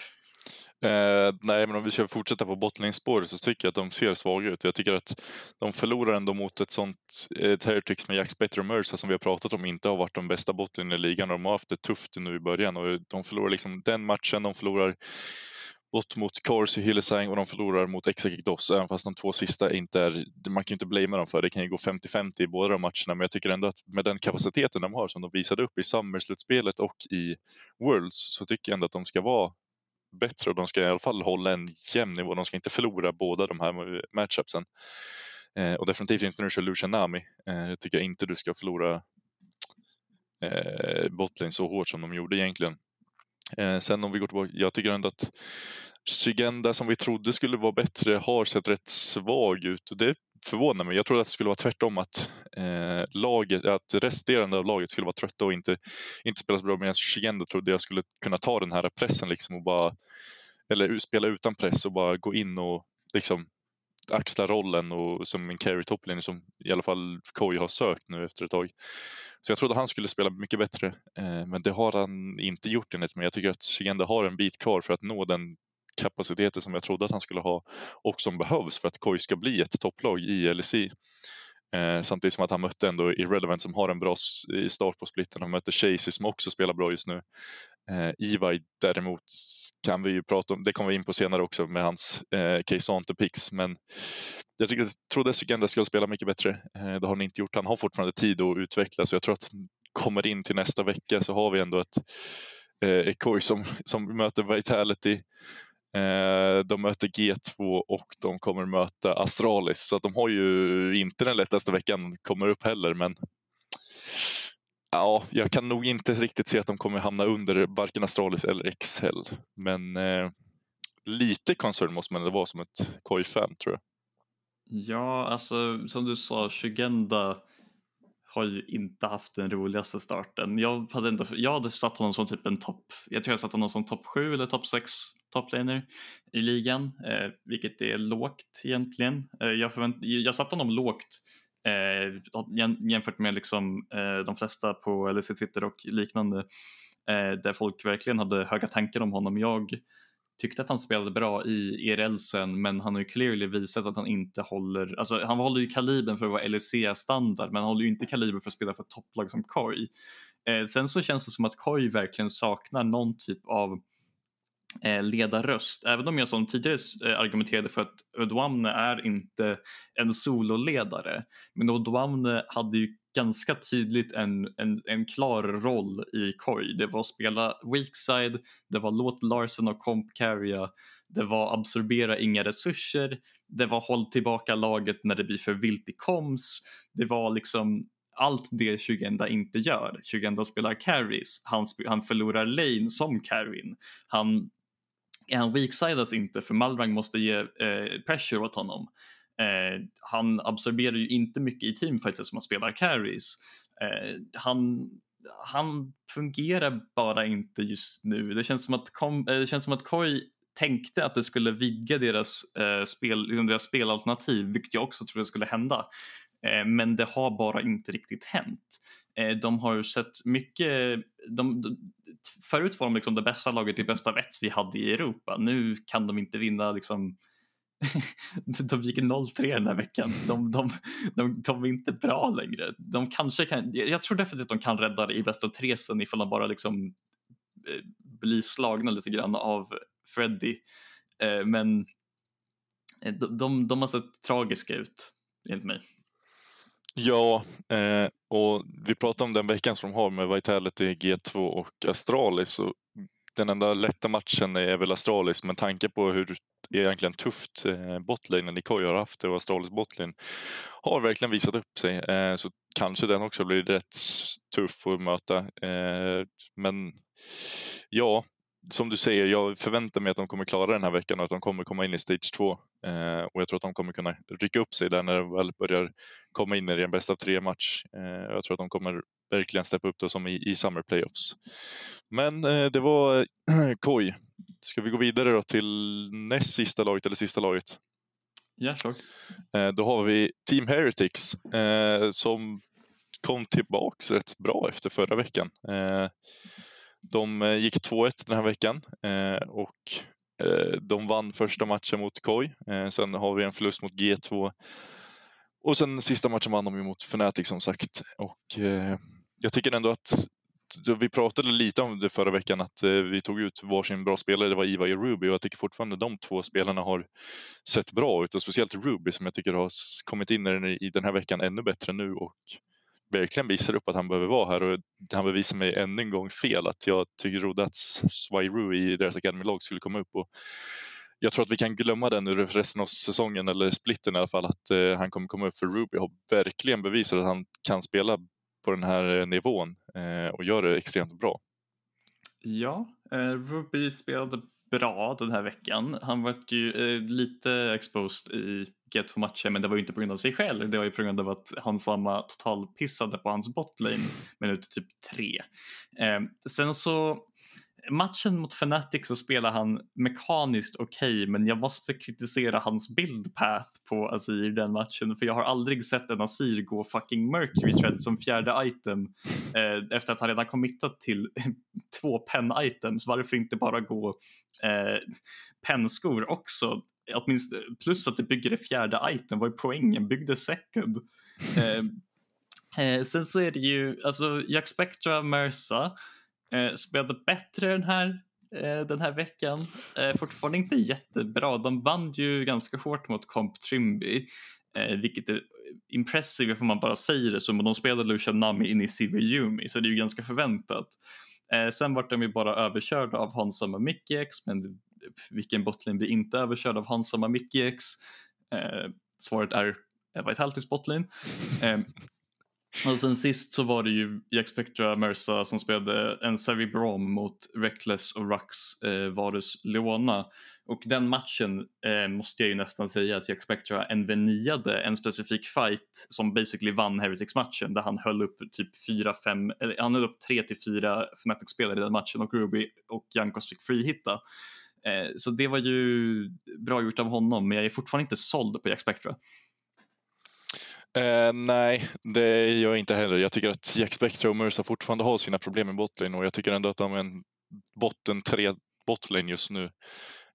[SPEAKER 1] Eh, nej, men om vi ska fortsätta på bottling-spåret så tycker jag att de ser svaga ut. Jag tycker att de förlorar ändå mot ett sånt eh, ett Heretics med Jack Spectre och Mercer som vi har pratat om inte har varit de bästa bottlen i ligan. De har haft det tufft nu i början och de förlorar liksom den matchen, de förlorar bort mot Corsi, Hillesang och de förlorar mot Exekic Doss, även fast de två sista inte är, man kan ju inte blamea dem för det, kan ju gå 50-50 i båda de matcherna, men jag tycker ändå att med den kapaciteten de har som de visade upp i Summer-slutspelet och i Worlds så tycker jag ändå att de ska vara bättre och de ska i alla fall hålla en jämn nivå. De ska inte förlora båda de här matchupsen. Eh, och definitivt inte när du kör Lucian Nami. Eh, jag tycker inte du ska förlora eh, botlane så hårt som de gjorde egentligen. Eh, sen om vi går tillbaka, jag tycker ändå att Sygenda som vi trodde skulle vara bättre har sett rätt svag ut. Det förvånar mig. Jag trodde att det skulle vara tvärtom, att, eh, laget, att resterande av laget skulle vara trötta och inte, inte spela så bra. Medan Shigenda trodde jag skulle kunna ta den här pressen liksom och bara, eller spela utan press och bara gå in och liksom axla rollen och som en carry toplane som i alla fall Koi har sökt nu efter ett tag. Så jag trodde han skulle spela mycket bättre, eh, men det har han inte gjort enligt mig. Jag tycker att Shigenda har en bit kvar för att nå den kapaciteten som jag trodde att han skulle ha och som behövs för att KOI ska bli ett topplag i LEC. Eh, samtidigt som att han mötte ändå Irrelevant som har en bra start på splitten. Han mötte Chasey som också spelar bra just nu. Eh, Ivaj däremot kan vi ju prata om, det kommer vi in på senare också med hans eh, Keisante Pix. Men jag tycker, trodde Sugenda skulle spela mycket bättre. Eh, det har han inte gjort. Han har fortfarande tid att utvecklas. Jag tror att kommer in till nästa vecka så har vi ändå ett eh, Ekoi som, som möter Vitality Eh, de möter G2 och de kommer möta Astralis. Så att de har ju inte den lättaste veckan kommer upp heller. Men ja, jag kan nog inte riktigt se att de kommer hamna under varken Astralis eller Excel. Men eh, lite concern måste man vara som ett KOI-fan tror jag.
[SPEAKER 2] Ja, alltså som du sa, Shugenda har ju inte haft den roligaste starten. Jag hade, ändå, jag hade satt honom som typ en topp, jag tror jag satt honom som topp 7 eller topp 6 toplaner i ligan, eh, vilket är lågt egentligen. Eh, jag, förvänt, jag satte honom lågt Eh, jämfört med liksom, eh, de flesta på LSC Twitter och liknande eh, där folk verkligen hade höga tankar om honom. Jag tyckte att han spelade bra i ERL sen men han har ju clearly visat att han inte håller, alltså han håller ju kalibern för att vara LEC-standard men han håller ju inte kalibern för att spela för ett topplag som Koi. Eh, sen så känns det som att Koi verkligen saknar någon typ av Eh, ledarröst. Även om jag som tidigare eh, argumenterade för att Odwamne är inte en sololedare. Men Odwamne hade ju ganska tydligt en, en, en klar roll i Koi. Det var att spela weakside, det var låt Larsen och Comp carrya, det var absorbera inga resurser, det var håll tillbaka laget när det blir för vilt i koms, det var liksom allt det Shugenda inte gör. Shugenda spelar carries, han, han förlorar lane som carryn. Han han weaksidas alltså inte för Malrang måste ge eh, pressure åt honom. Eh, han absorberar ju inte mycket i teamfights som han spelar carries. Eh, han, han fungerar bara inte just nu. Det känns som att, kom, eh, det känns som att Koi tänkte att det skulle vidga deras, eh, spel, liksom deras spelalternativ, vilket jag också trodde skulle hända. Eh, men det har bara inte riktigt hänt. Eh, de har sett mycket, de, de, förut var de liksom det bästa laget i bästa vett vi hade i Europa. Nu kan de inte vinna liksom (laughs) de gick 0-3 den här veckan. De, de, de, de, är inte bra längre. De kanske kan, jag tror definitivt att de kan rädda det i bästa av tre sen ifall de bara liksom eh, blir slagna lite grann av Freddy. Eh, men eh, de, de, de har sett tragiska ut enligt mig.
[SPEAKER 1] Ja, eh, och vi pratade om den veckan som de har med Vitality, G2 och Astralis. Och den enda lätta matchen är väl Astralis, men tanke på hur egentligen tufft eh, botlanen Koi har haft och Astralis botlane har verkligen visat upp sig. Eh, så kanske den också blir rätt tuff att möta. Eh, men ja, som du säger, jag förväntar mig att de kommer klara den här veckan och att de kommer komma in i stage 2. Eh, och jag tror att de kommer kunna rycka upp sig där när de väl börjar komma in i den bästa av tre match. Eh, jag tror att de kommer verkligen steppa upp det som i, i Summer Playoffs. Men eh, det var (clears throat) Koi. Ska vi gå vidare då till näst sista laget eller sista laget?
[SPEAKER 2] Ja, sure.
[SPEAKER 1] Eh, då har vi Team Heretics eh, som kom tillbaks rätt bra efter förra veckan. De eh, gick 2-1 den här veckan eh, och eh, de vann första matchen mot KOI. Eh, sen har vi en förlust mot G2 och sen sista matchen vann de mot Fnatic som sagt. Och eh, jag tycker ändå att vi pratade lite om det förra veckan att vi tog ut varsin bra spelare, det var Iva och Ruby och jag tycker fortfarande de två spelarna har sett bra ut och speciellt Ruby som jag tycker har kommit in i den här veckan ännu bättre nu och verkligen visar upp att han behöver vara här och han bevisar mig ännu en gång fel att jag tycker trodde att Swairu i deras Academy-lag skulle komma upp. Och jag tror att vi kan glömma den ur resten av säsongen, eller splitten i alla fall, att eh, han kommer komma upp för Ruby har verkligen bevisat att han kan spela på den här eh, nivån eh, och gör det extremt bra.
[SPEAKER 2] Ja, eh, Ruby spelade bra den här veckan. Han var ju eh, lite exposed i get för matchen men det var ju inte på grund av sig själv. Det var ju på grund av att han samma totalpissade på hans botlane minut typ tre. Eh, sen så matchen mot Fnatic så spelar han mekaniskt okej okay, men jag måste kritisera hans build path på Azir den matchen för jag har aldrig sett en Azir gå fucking Mercury Thread som fjärde item (laughs) eh, efter att han redan committat till (laughs) två pen items. Varför inte bara gå eh, pennskor också? Åtminstone, plus att du bygger det fjärde item, vad är poängen? Bygg det second. (laughs) Eh, eh, sen så är det ju, alltså Jack Spectra, Mersa Eh, spelade bättre den här, eh, den här veckan. Eh, fortfarande inte jättebra. De vann ju ganska hårt mot Comp Trimby. Eh, vilket är impressive får man bara säger det som. de spelade Lucian Nami in i Silver Yumi så det är ju ganska förväntat. Eh, sen vart de ju bara överkörda av Hansama Mickey-X men vilken botlane blir inte överkörd av Hansama Mickey-X? Eh, svaret är eh, Vitality's botlane. Eh, och sen sist så var det ju Jack Spectra Mersa som spelade en Savvy Brom mot Reckless och Rux eh, Varus Leona. Och den matchen eh, måste jag ju nästan säga att Jack Spectra enveniade en specifik fight som basically vann Heretics-matchen där han höll upp typ 4-5, eller han höll upp 3 4 Fnatic-spelare i den matchen och Ruby och Jankos fick freehitta. Eh, så det var ju bra gjort av honom men jag är fortfarande inte såld på Jack Spectra.
[SPEAKER 1] Eh, nej, det gör jag inte heller. Jag tycker att Jack Spectre och Mercer fortfarande har sina problem med botlane och jag tycker ändå att de är en botten tre botlane just nu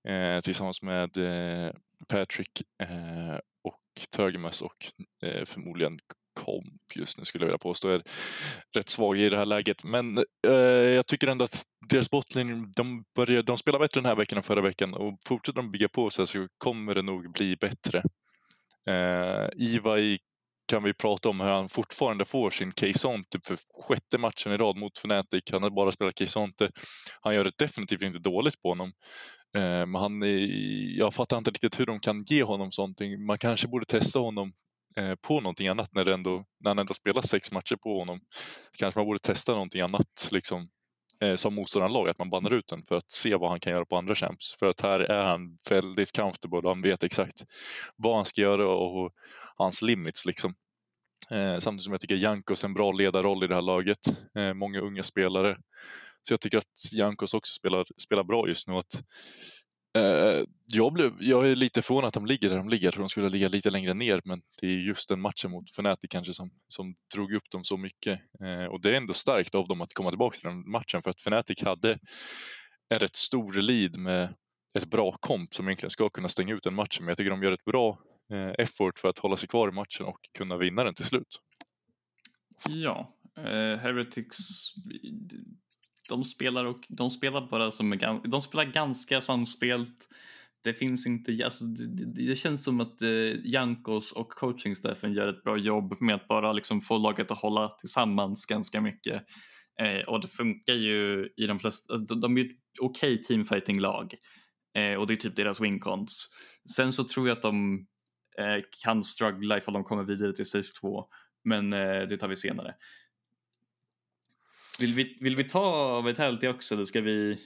[SPEAKER 1] eh, tillsammans med eh, Patrick eh, och Tögemes och eh, förmodligen Komp just nu skulle jag vilja påstå är rätt svag i det här läget. Men eh, jag tycker ändå att deras botlane, de, börjar, de spelar bättre den här veckan än förra veckan och fortsätter de bygga på sig så kommer det nog bli bättre. Eh, Iva i kan vi prata om hur han fortfarande får sin Keisonte för sjätte matchen i rad mot Fnatic. Han har bara spelat Keisonte. Han gör det definitivt inte dåligt på honom. Eh, men han jag fattar inte riktigt hur de kan ge honom sånt. Man kanske borde testa honom eh, på någonting annat när, ändå, när han ändå spelar sex matcher på honom. Kanske man borde testa någonting annat liksom, eh, som motståndarlag, att man bannar ut den för att se vad han kan göra på andra champs. För att här är han väldigt comfortable och han vet exakt vad han ska göra och hans limits liksom. Eh, samtidigt som jag tycker Jankos är en bra ledarroll i det här laget. Eh, många unga spelare. Så jag tycker att Jankos också spelar, spelar bra just nu. Att, eh, Eh, jag, blev, jag är lite förvånad att de ligger där de ligger. Jag tror de skulle ligga lite längre ner men det är just den matchen mot Fnatic kanske som, som drog upp dem så mycket. Eh, och det är ändå starkt av dem att komma tillbaka till den matchen för att Fnatic hade en rätt stor lead med ett bra komp som egentligen ska kunna stänga ut den matchen men jag tycker de gör ett bra eh, effort för att hålla sig kvar i matchen och kunna vinna den till slut.
[SPEAKER 2] Ja, eh, Heretics de spelar, och, de spelar bara som de spelar ganska samspelt. Det finns inte, alltså, det, det, känns som att eh, Jankos och coachingstaffen gör ett bra jobb med att bara liksom få laget att hålla tillsammans ganska mycket. Eh, och det funkar ju i de flesta, alltså, de, de är ett okej okay teamfighting-lag eh, och det är typ deras wincons. Sen så tror jag att de eh, kan struggla ifall de kommer vidare till stage 2. Men eh, det tar vi senare. Vill vi, vill vi ta Vitality också eller ska vi?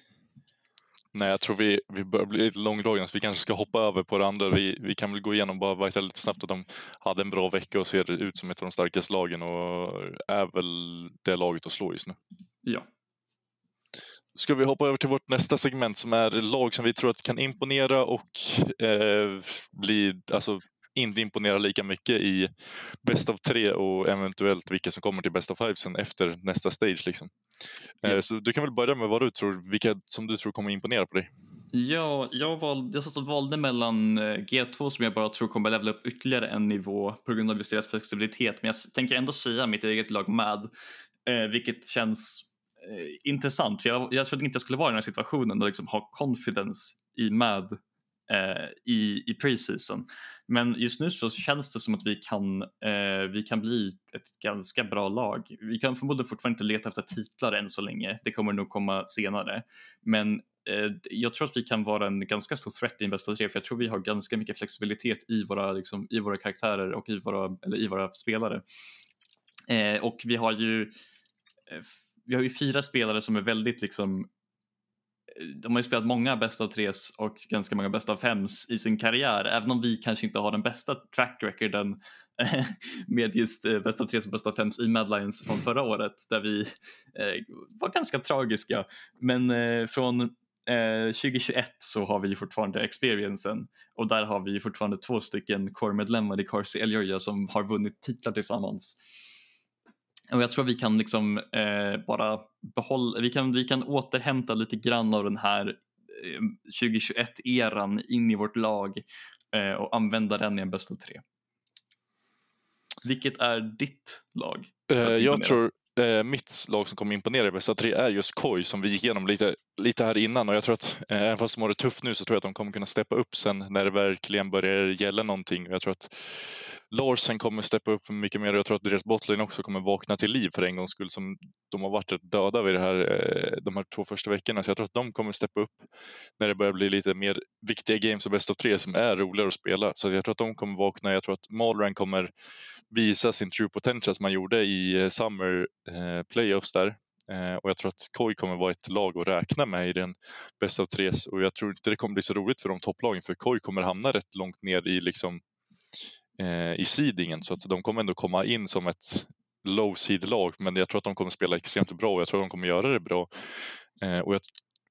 [SPEAKER 1] Nej, jag tror vi, vi börjar bli lite långdragna så vi kanske ska hoppa över på det andra. Vi, vi kan väl gå igenom bara Vital lite snabbt att de hade en bra vecka och ser ut som ett av de starkaste lagen och är väl det laget att slå just nu.
[SPEAKER 2] Ja.
[SPEAKER 1] Ska vi hoppa över till vårt nästa segment som är lag som vi tror att kan imponera och eh, bli, alltså inte imponera lika mycket i bäst av tre och eventuellt vilka som kommer till bäst av five sen efter nästa stage. Liksom. Eh, så du kan väl börja med vad du tror, vilka som du tror kommer imponera på dig?
[SPEAKER 2] Ja, jag, valde, jag satt och valde mellan eh, G2 som jag bara tror kommer levela upp ytterligare en nivå på grund av just deras flexibilitet. Men jag tänker ändå säga mitt eget lag med, eh, vilket känns intressant. För jag, jag trodde inte jag skulle vara i den här situationen och liksom ha confidence i MAD eh, i, i preseason. Men just nu så känns det som att vi kan, eh, vi kan bli ett ganska bra lag. Vi kan förmodligen fortfarande inte leta efter titlar än så länge. Det kommer nog komma senare. Men eh, jag tror att vi kan vara en ganska stor threat i en bästa tre för jag tror vi har ganska mycket flexibilitet i våra, liksom, i våra karaktärer och i våra, eller i våra spelare. Eh, och vi har ju eh, vi har ju fyra spelare som är väldigt liksom de har ju spelat många bästa av tres och ganska många bästa av fems i sin karriär, även om vi kanske inte har den bästa track recorden (laughs) med just eh, bästa av tres och bästa av fems i Mad Lions från förra året där vi eh, var ganska tragiska. Men eh, från eh, 2021 så har vi fortfarande experiencen och där har vi fortfarande två stycken core-medlemmar i Corsi Elioja som har vunnit titlar tillsammans. Och jag tror vi kan liksom eh, bara behålla, vi kan, vi kan återhämta lite grann av den här eh, 2021-eran in i vårt lag eh, och använda den i en bästa tre. Vilket är ditt lag?
[SPEAKER 1] Eh, jag tror eh, mitt lag som kommer imponera i bästa tre är just Koi som vi gick igenom lite, lite här innan och jag tror att eh, även fast de har det tufft nu så tror jag att de kommer kunna steppa upp sen när det verkligen börjar gälla någonting. Jag tror att Larsen kommer steppa upp mycket mer och jag tror att deras Botline också kommer vakna till liv för en gångs skull som de har varit rätt döda vid det här, eh, de här två första veckorna. Så jag tror att de kommer steppa upp när det börjar bli lite mer viktiga games och bäst av tre som är roligare att spela. Så jag tror att de kommer vakna. Jag tror att Malran kommer visa sin true potential som man gjorde i eh, Summer eh, Playoffs där. Eh, och jag tror att Koi kommer vara ett lag att räkna med i den bästa av tre och jag tror inte det kommer bli så roligt för de topplagen för Koi kommer hamna rätt långt ner i liksom eh, i seedingen så att de kommer ändå komma in som ett low seed-lag men jag tror att de kommer spela extremt bra och jag tror att de kommer göra det bra. Eh, och jag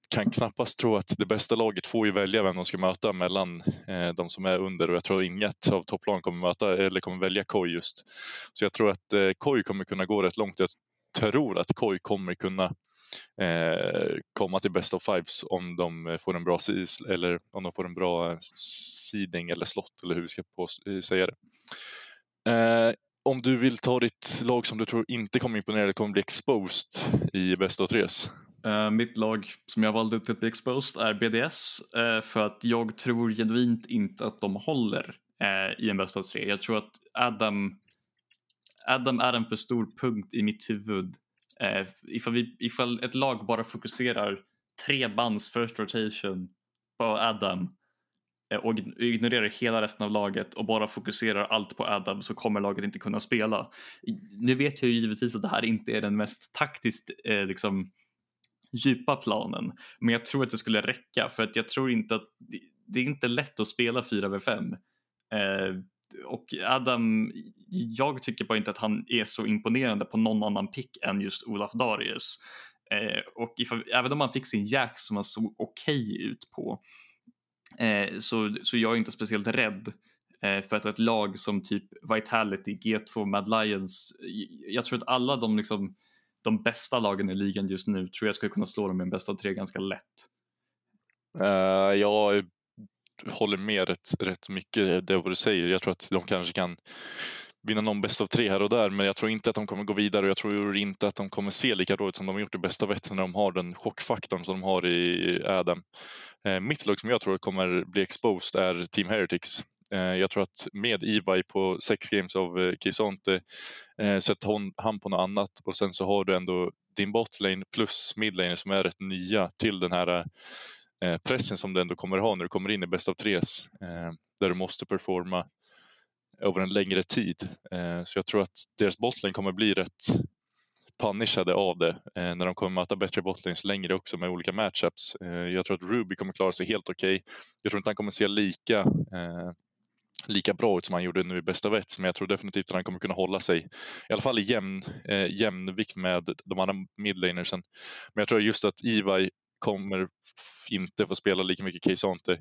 [SPEAKER 1] kan knappast tro att det bästa laget får ju välja vem de ska möta mellan eh, de som är under och jag tror inget av topplagen kommer möta eller kommer välja Koi just. Så jag tror att eh, Koi kommer kunna gå rätt långt. Jag tror att Koi kommer kunna eh, komma till best of fives om de får en bra eller om de får en bra eh, seeding eller slott eller hur vi ska på, eh, säga det. Eh, om du vill ta ditt lag som du tror inte kommer imponera eller kommer bli exposed i bäst av tres?
[SPEAKER 2] Uh, mitt lag som jag valde ut att bli exposed är BDS uh, eh, för att jag tror genuint inte att de håller uh, i en bäst av tre. Jag tror att Adam, Adam är en för stor punkt i mitt huvud Uh, ifall, vi, ifall ett lag bara fokuserar tre bands first rotation på Adam Eh, och ignorerar hela resten av laget och bara fokuserar allt på Adam så kommer laget inte kunna spela. Nu vet jag ju givetvis att det här inte är den mest taktiskt eh, liksom, djupa planen men jag tror att det skulle räcka för att jag tror inte att det är inte lätt att spela 4v5. Eh, och Adam, jag tycker bara inte att han är så imponerande på någon annan pick än just Olaf Darius. Eh, och ifall, även om han fick sin jack som han såg okej okay ut på eh, Eh, så, så jag är inte speciellt rädd eh, för att ett lag som typ Vitality, G2, Mad Lions, jag tror att alla de, liksom, de bästa lagen i ligan just nu tror jag skulle kunna slå dem i en bästa tre ganska lätt.
[SPEAKER 1] Uh, jag håller med rätt, rätt mycket det vad du säger. Jag tror att de kanske kan vinna någon bäst av tre här och där men jag tror inte att de kommer gå vidare och jag tror inte att de kommer se lika bra ut som de har gjort i bästa av ett när de har den chockfaktorn som de har i Adam. Eh, mitt lag som jag tror kommer bli exposed är Team Heretics. Eh, jag tror att med Ibai på sex games av eh, Kisonte eh, sätter hon, han på något annat och sen så har du ändå din botlane plus midlane som är rätt nya till den här Eh, pressen som du ändå kommer ha när du kommer in i bäst av tres eh, där du måste performa över en längre tid. Eh, så jag tror att deras bottling kommer bli rätt punishade av det eh, när de kommer möta bättre bottlings längre också med olika matchups. Eh, jag tror att Ruby kommer klara sig helt okej. Okay. Jag tror inte han kommer se lika eh, lika bra ut som han gjorde nu i bästa vets, men jag tror definitivt att han kommer kunna hålla sig i alla fall i jämn, eh, jämnvikt med de andra midlanersen. Men jag tror just att Ivaj kommer inte få spela lika mycket Keisante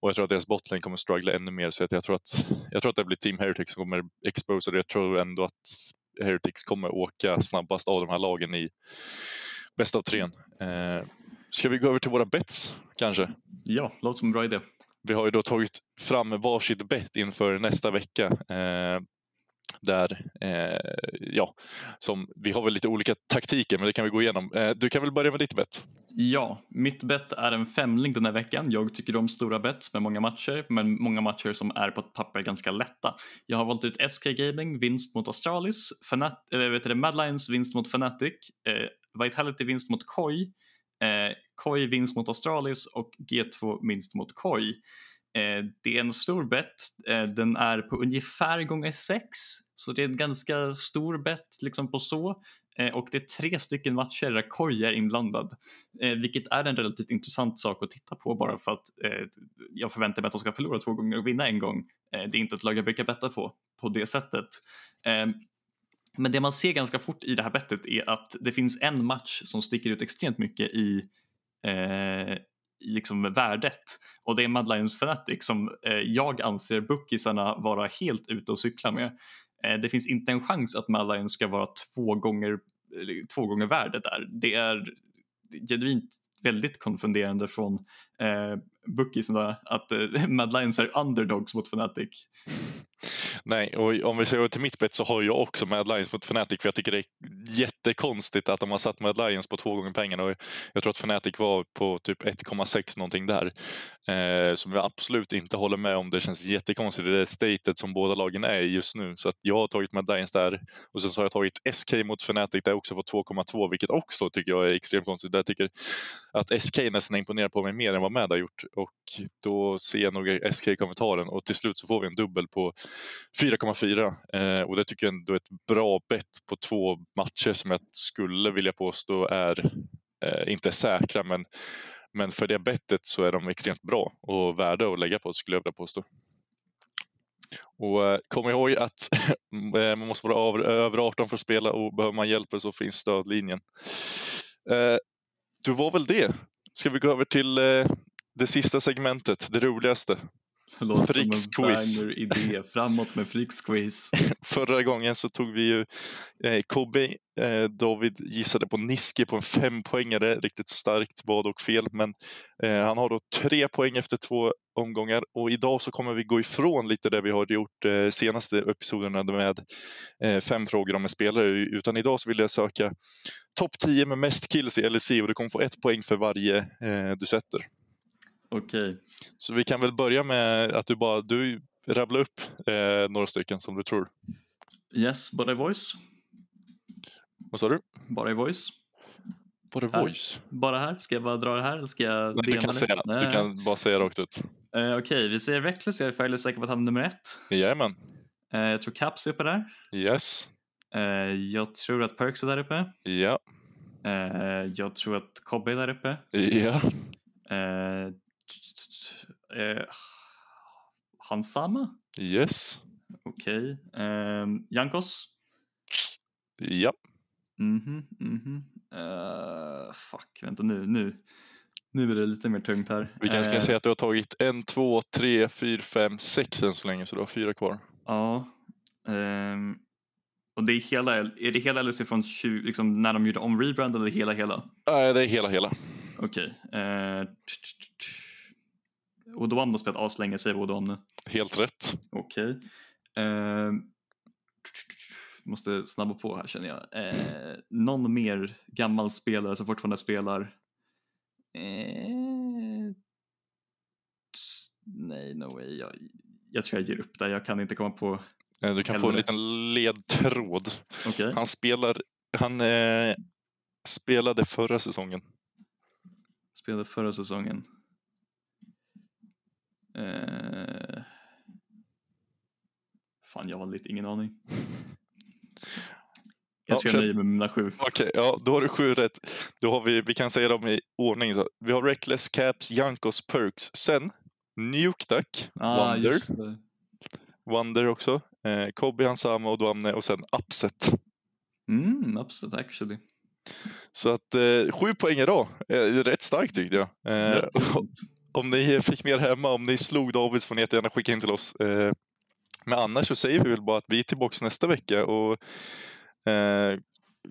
[SPEAKER 1] och jag tror att deras botlane kommer struggla ännu mer så att jag tror att jag tror att det blir Team Heretics som kommer exposa det. Jag tror ändå att Heretics kommer åka snabbast av de här lagen i bästa av tre. Eh, ska vi gå över till våra bets kanske?
[SPEAKER 2] Ja, låter som en bra idé.
[SPEAKER 1] Vi har ju då tagit fram varsitt bett inför nästa vecka. Eh, där, eh, ja, som, vi har väl lite olika taktiker men det kan vi gå igenom. Eh, du kan väl börja med ditt bett?
[SPEAKER 2] Ja, mitt bett är en femling den här veckan. Jag tycker om stora bett med många matcher, men många matcher som är på ett papper ganska lätta. Jag har valt ut SK Gaming, vinst mot Astralis, Fanat eller vet du, Mad Lions vinst mot Fnatic, eh, Vitality vinst mot Koi, eh, Koi vinst mot Astralis och G2 vinst mot Koi. Eh, det är en stor bett, eh, den är på ungefär gånger 6 så det är en ganska stor bett liksom på så. Eh, och det är tre stycken matcher där Korg är inblandad. Eh, vilket är en relativt intressant sak att titta på bara för att eh, jag förväntar mig att de ska förlora två gånger och vinna en gång. det är inte ett lag jag brukar betta på, på det sättet. Ehm, men det man ser ganska fort i det här bettet är att det finns en match som sticker ut extremt mycket i liksom värdet och det är Mad Lions Fnatic som jag anser bookisarna vara helt ute och cykla med. Eh, det finns inte en chans att Malayan ska vara två gånger, två gånger värdet där. Det är genuint väldigt konfunderande från eh, bookiesarna att eh, (laughs) Mad Lions är underdogs mot Fnatic.
[SPEAKER 1] Nej, och om vi ser till mitt bet så har jag också Mad Lions mot Fnatic för jag tycker det är jättekonstigt att de har satt Mad Lions på två gånger pengarna och jag tror att Fnatic var på typ 1,6 någonting där. Eh, som jag absolut inte håller med om. Det känns jättekonstigt i det statet som båda lagen är i just nu. Så att jag har tagit Mad Lions där och sen så har jag tagit SK mot Fnatic där också får 2,2 vilket också tycker jag är extremt konstigt. Jag tycker att SK nästan imponerar på mig mer än vad Mad har gjort och då ser jag nog SK kommentaren och till slut så får vi en dubbel på 4,4 eh, och det tycker jag ändå är ett bra bett på två matcher som jag skulle vilja påstå är eh, inte säkra men, men för det bettet så är de extremt bra och värda att lägga på skulle jag vilja påstå. Och eh, kom ihåg att (laughs) eh, man måste vara över 18 för att spela och behöver man hjälp så finns stödlinjen. Eh, du var väl det. Ska vi gå över till eh, det sista segmentet, det roligaste.
[SPEAKER 2] Låter Fricks som en quiz. idé. Framåt med Fricks quiz. (laughs)
[SPEAKER 1] Förra gången så tog vi ju eh, Kobe. Eh, David gissade på Niske på en fempoängare. Riktigt starkt vad och fel. Men eh, han har då tre poäng efter två omgångar. Och idag så kommer vi gå ifrån lite det vi har gjort eh, senaste episoderna med eh, fem frågor om en spelare. Utan idag så vill jag söka topp 10 med mest kills i LEC och du kommer få ett poäng för varje eh, du sätter.
[SPEAKER 2] Okej.
[SPEAKER 1] Så vi kan väl börja med att du bara du rabblar upp eh, några stycken som du tror.
[SPEAKER 2] Yes, bara i voice.
[SPEAKER 1] Vad sa du?
[SPEAKER 2] Bara i voice.
[SPEAKER 1] Bara här. voice?
[SPEAKER 2] Bara här? Ska jag bara dra det här? Eller ska jag
[SPEAKER 1] Nej, du, kan säga, Nej. du kan bara säga rakt ut.
[SPEAKER 2] Uh, Okej, okay. vi säger Reckless. Jag är fairly säker på att han är nummer ett.
[SPEAKER 1] Jajamän.
[SPEAKER 2] Uh, jag tror Caps är uppe där.
[SPEAKER 1] Yes.
[SPEAKER 2] Uh, jag tror att Perks är där uppe.
[SPEAKER 1] Ja.
[SPEAKER 2] Uh, jag tror att Cobbe är där uppe.
[SPEAKER 1] Ja.
[SPEAKER 2] Uh, (laughs) Eh, Hansama?
[SPEAKER 1] Yes.
[SPEAKER 2] Okej. Okay. Eh, Jankos?
[SPEAKER 1] Ja.
[SPEAKER 2] Mhm, mhm. Uh, fuck, vänta nu, nu. Nu är det lite mer tungt här.
[SPEAKER 1] Vi kanske kan uh, säga att du har tagit en, två, tre, fyra, fem, sex än så länge så du har fyra kvar.
[SPEAKER 2] Ja. Um, och det är hela, är det hela LC från 20, liksom, när de gjorde om rebrand eller hela hela?
[SPEAKER 1] Nej, det är hela hela.
[SPEAKER 2] Okej. Okay. Uh, Odom har spelat aslänge, säger Odom nu.
[SPEAKER 1] Helt rätt.
[SPEAKER 2] Okej. Okay. Eh, måste snabba på här känner jag. Eh, någon mer gammal spelare som fortfarande spelar? Eh, nej, no way. Jag, jag tror jag ger upp där. Jag kan inte komma på.
[SPEAKER 1] Eh, du kan få en liten ledtråd.
[SPEAKER 2] Okay.
[SPEAKER 1] Han spelar, han eh, spelade förra säsongen.
[SPEAKER 2] Spelade förra säsongen. Eh... Fan, jag har lite ingen aning. (laughs) Jag ska
[SPEAKER 1] Ja,
[SPEAKER 2] nöja mig med mina sju.
[SPEAKER 1] Okej, ja, då har du sju rätt. Då har vi, vi kan säga dem i ordning. Så. Vi har Reckless, Caps, Jankos, Perks. Sen Nuke Duck,
[SPEAKER 2] Ah,
[SPEAKER 1] Wonder. Wonder också. Eh, Kobi, Hansama och Duamne och sen Upset.
[SPEAKER 2] Mm, upset actually.
[SPEAKER 1] Så att eh, sju poäng idag. Eh, rätt starkt tyckte jag. Eh. (laughs) om ni fick mer hemma, om ni slog David så får ni jättegärna skicka in till oss. Eh, men annars så säger vi väl bara att vi är tillbaka nästa vecka och eh,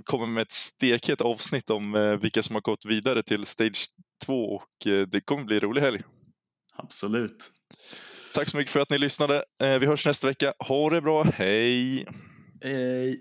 [SPEAKER 1] kommer med ett stekhet avsnitt om eh, vilka som har gått vidare till Stage 2 och eh, det kommer bli en rolig helg.
[SPEAKER 2] Absolut.
[SPEAKER 1] Tack så mycket för att ni lyssnade. Vi hörs nästa vecka. Ha det bra. Hej!
[SPEAKER 2] Hej.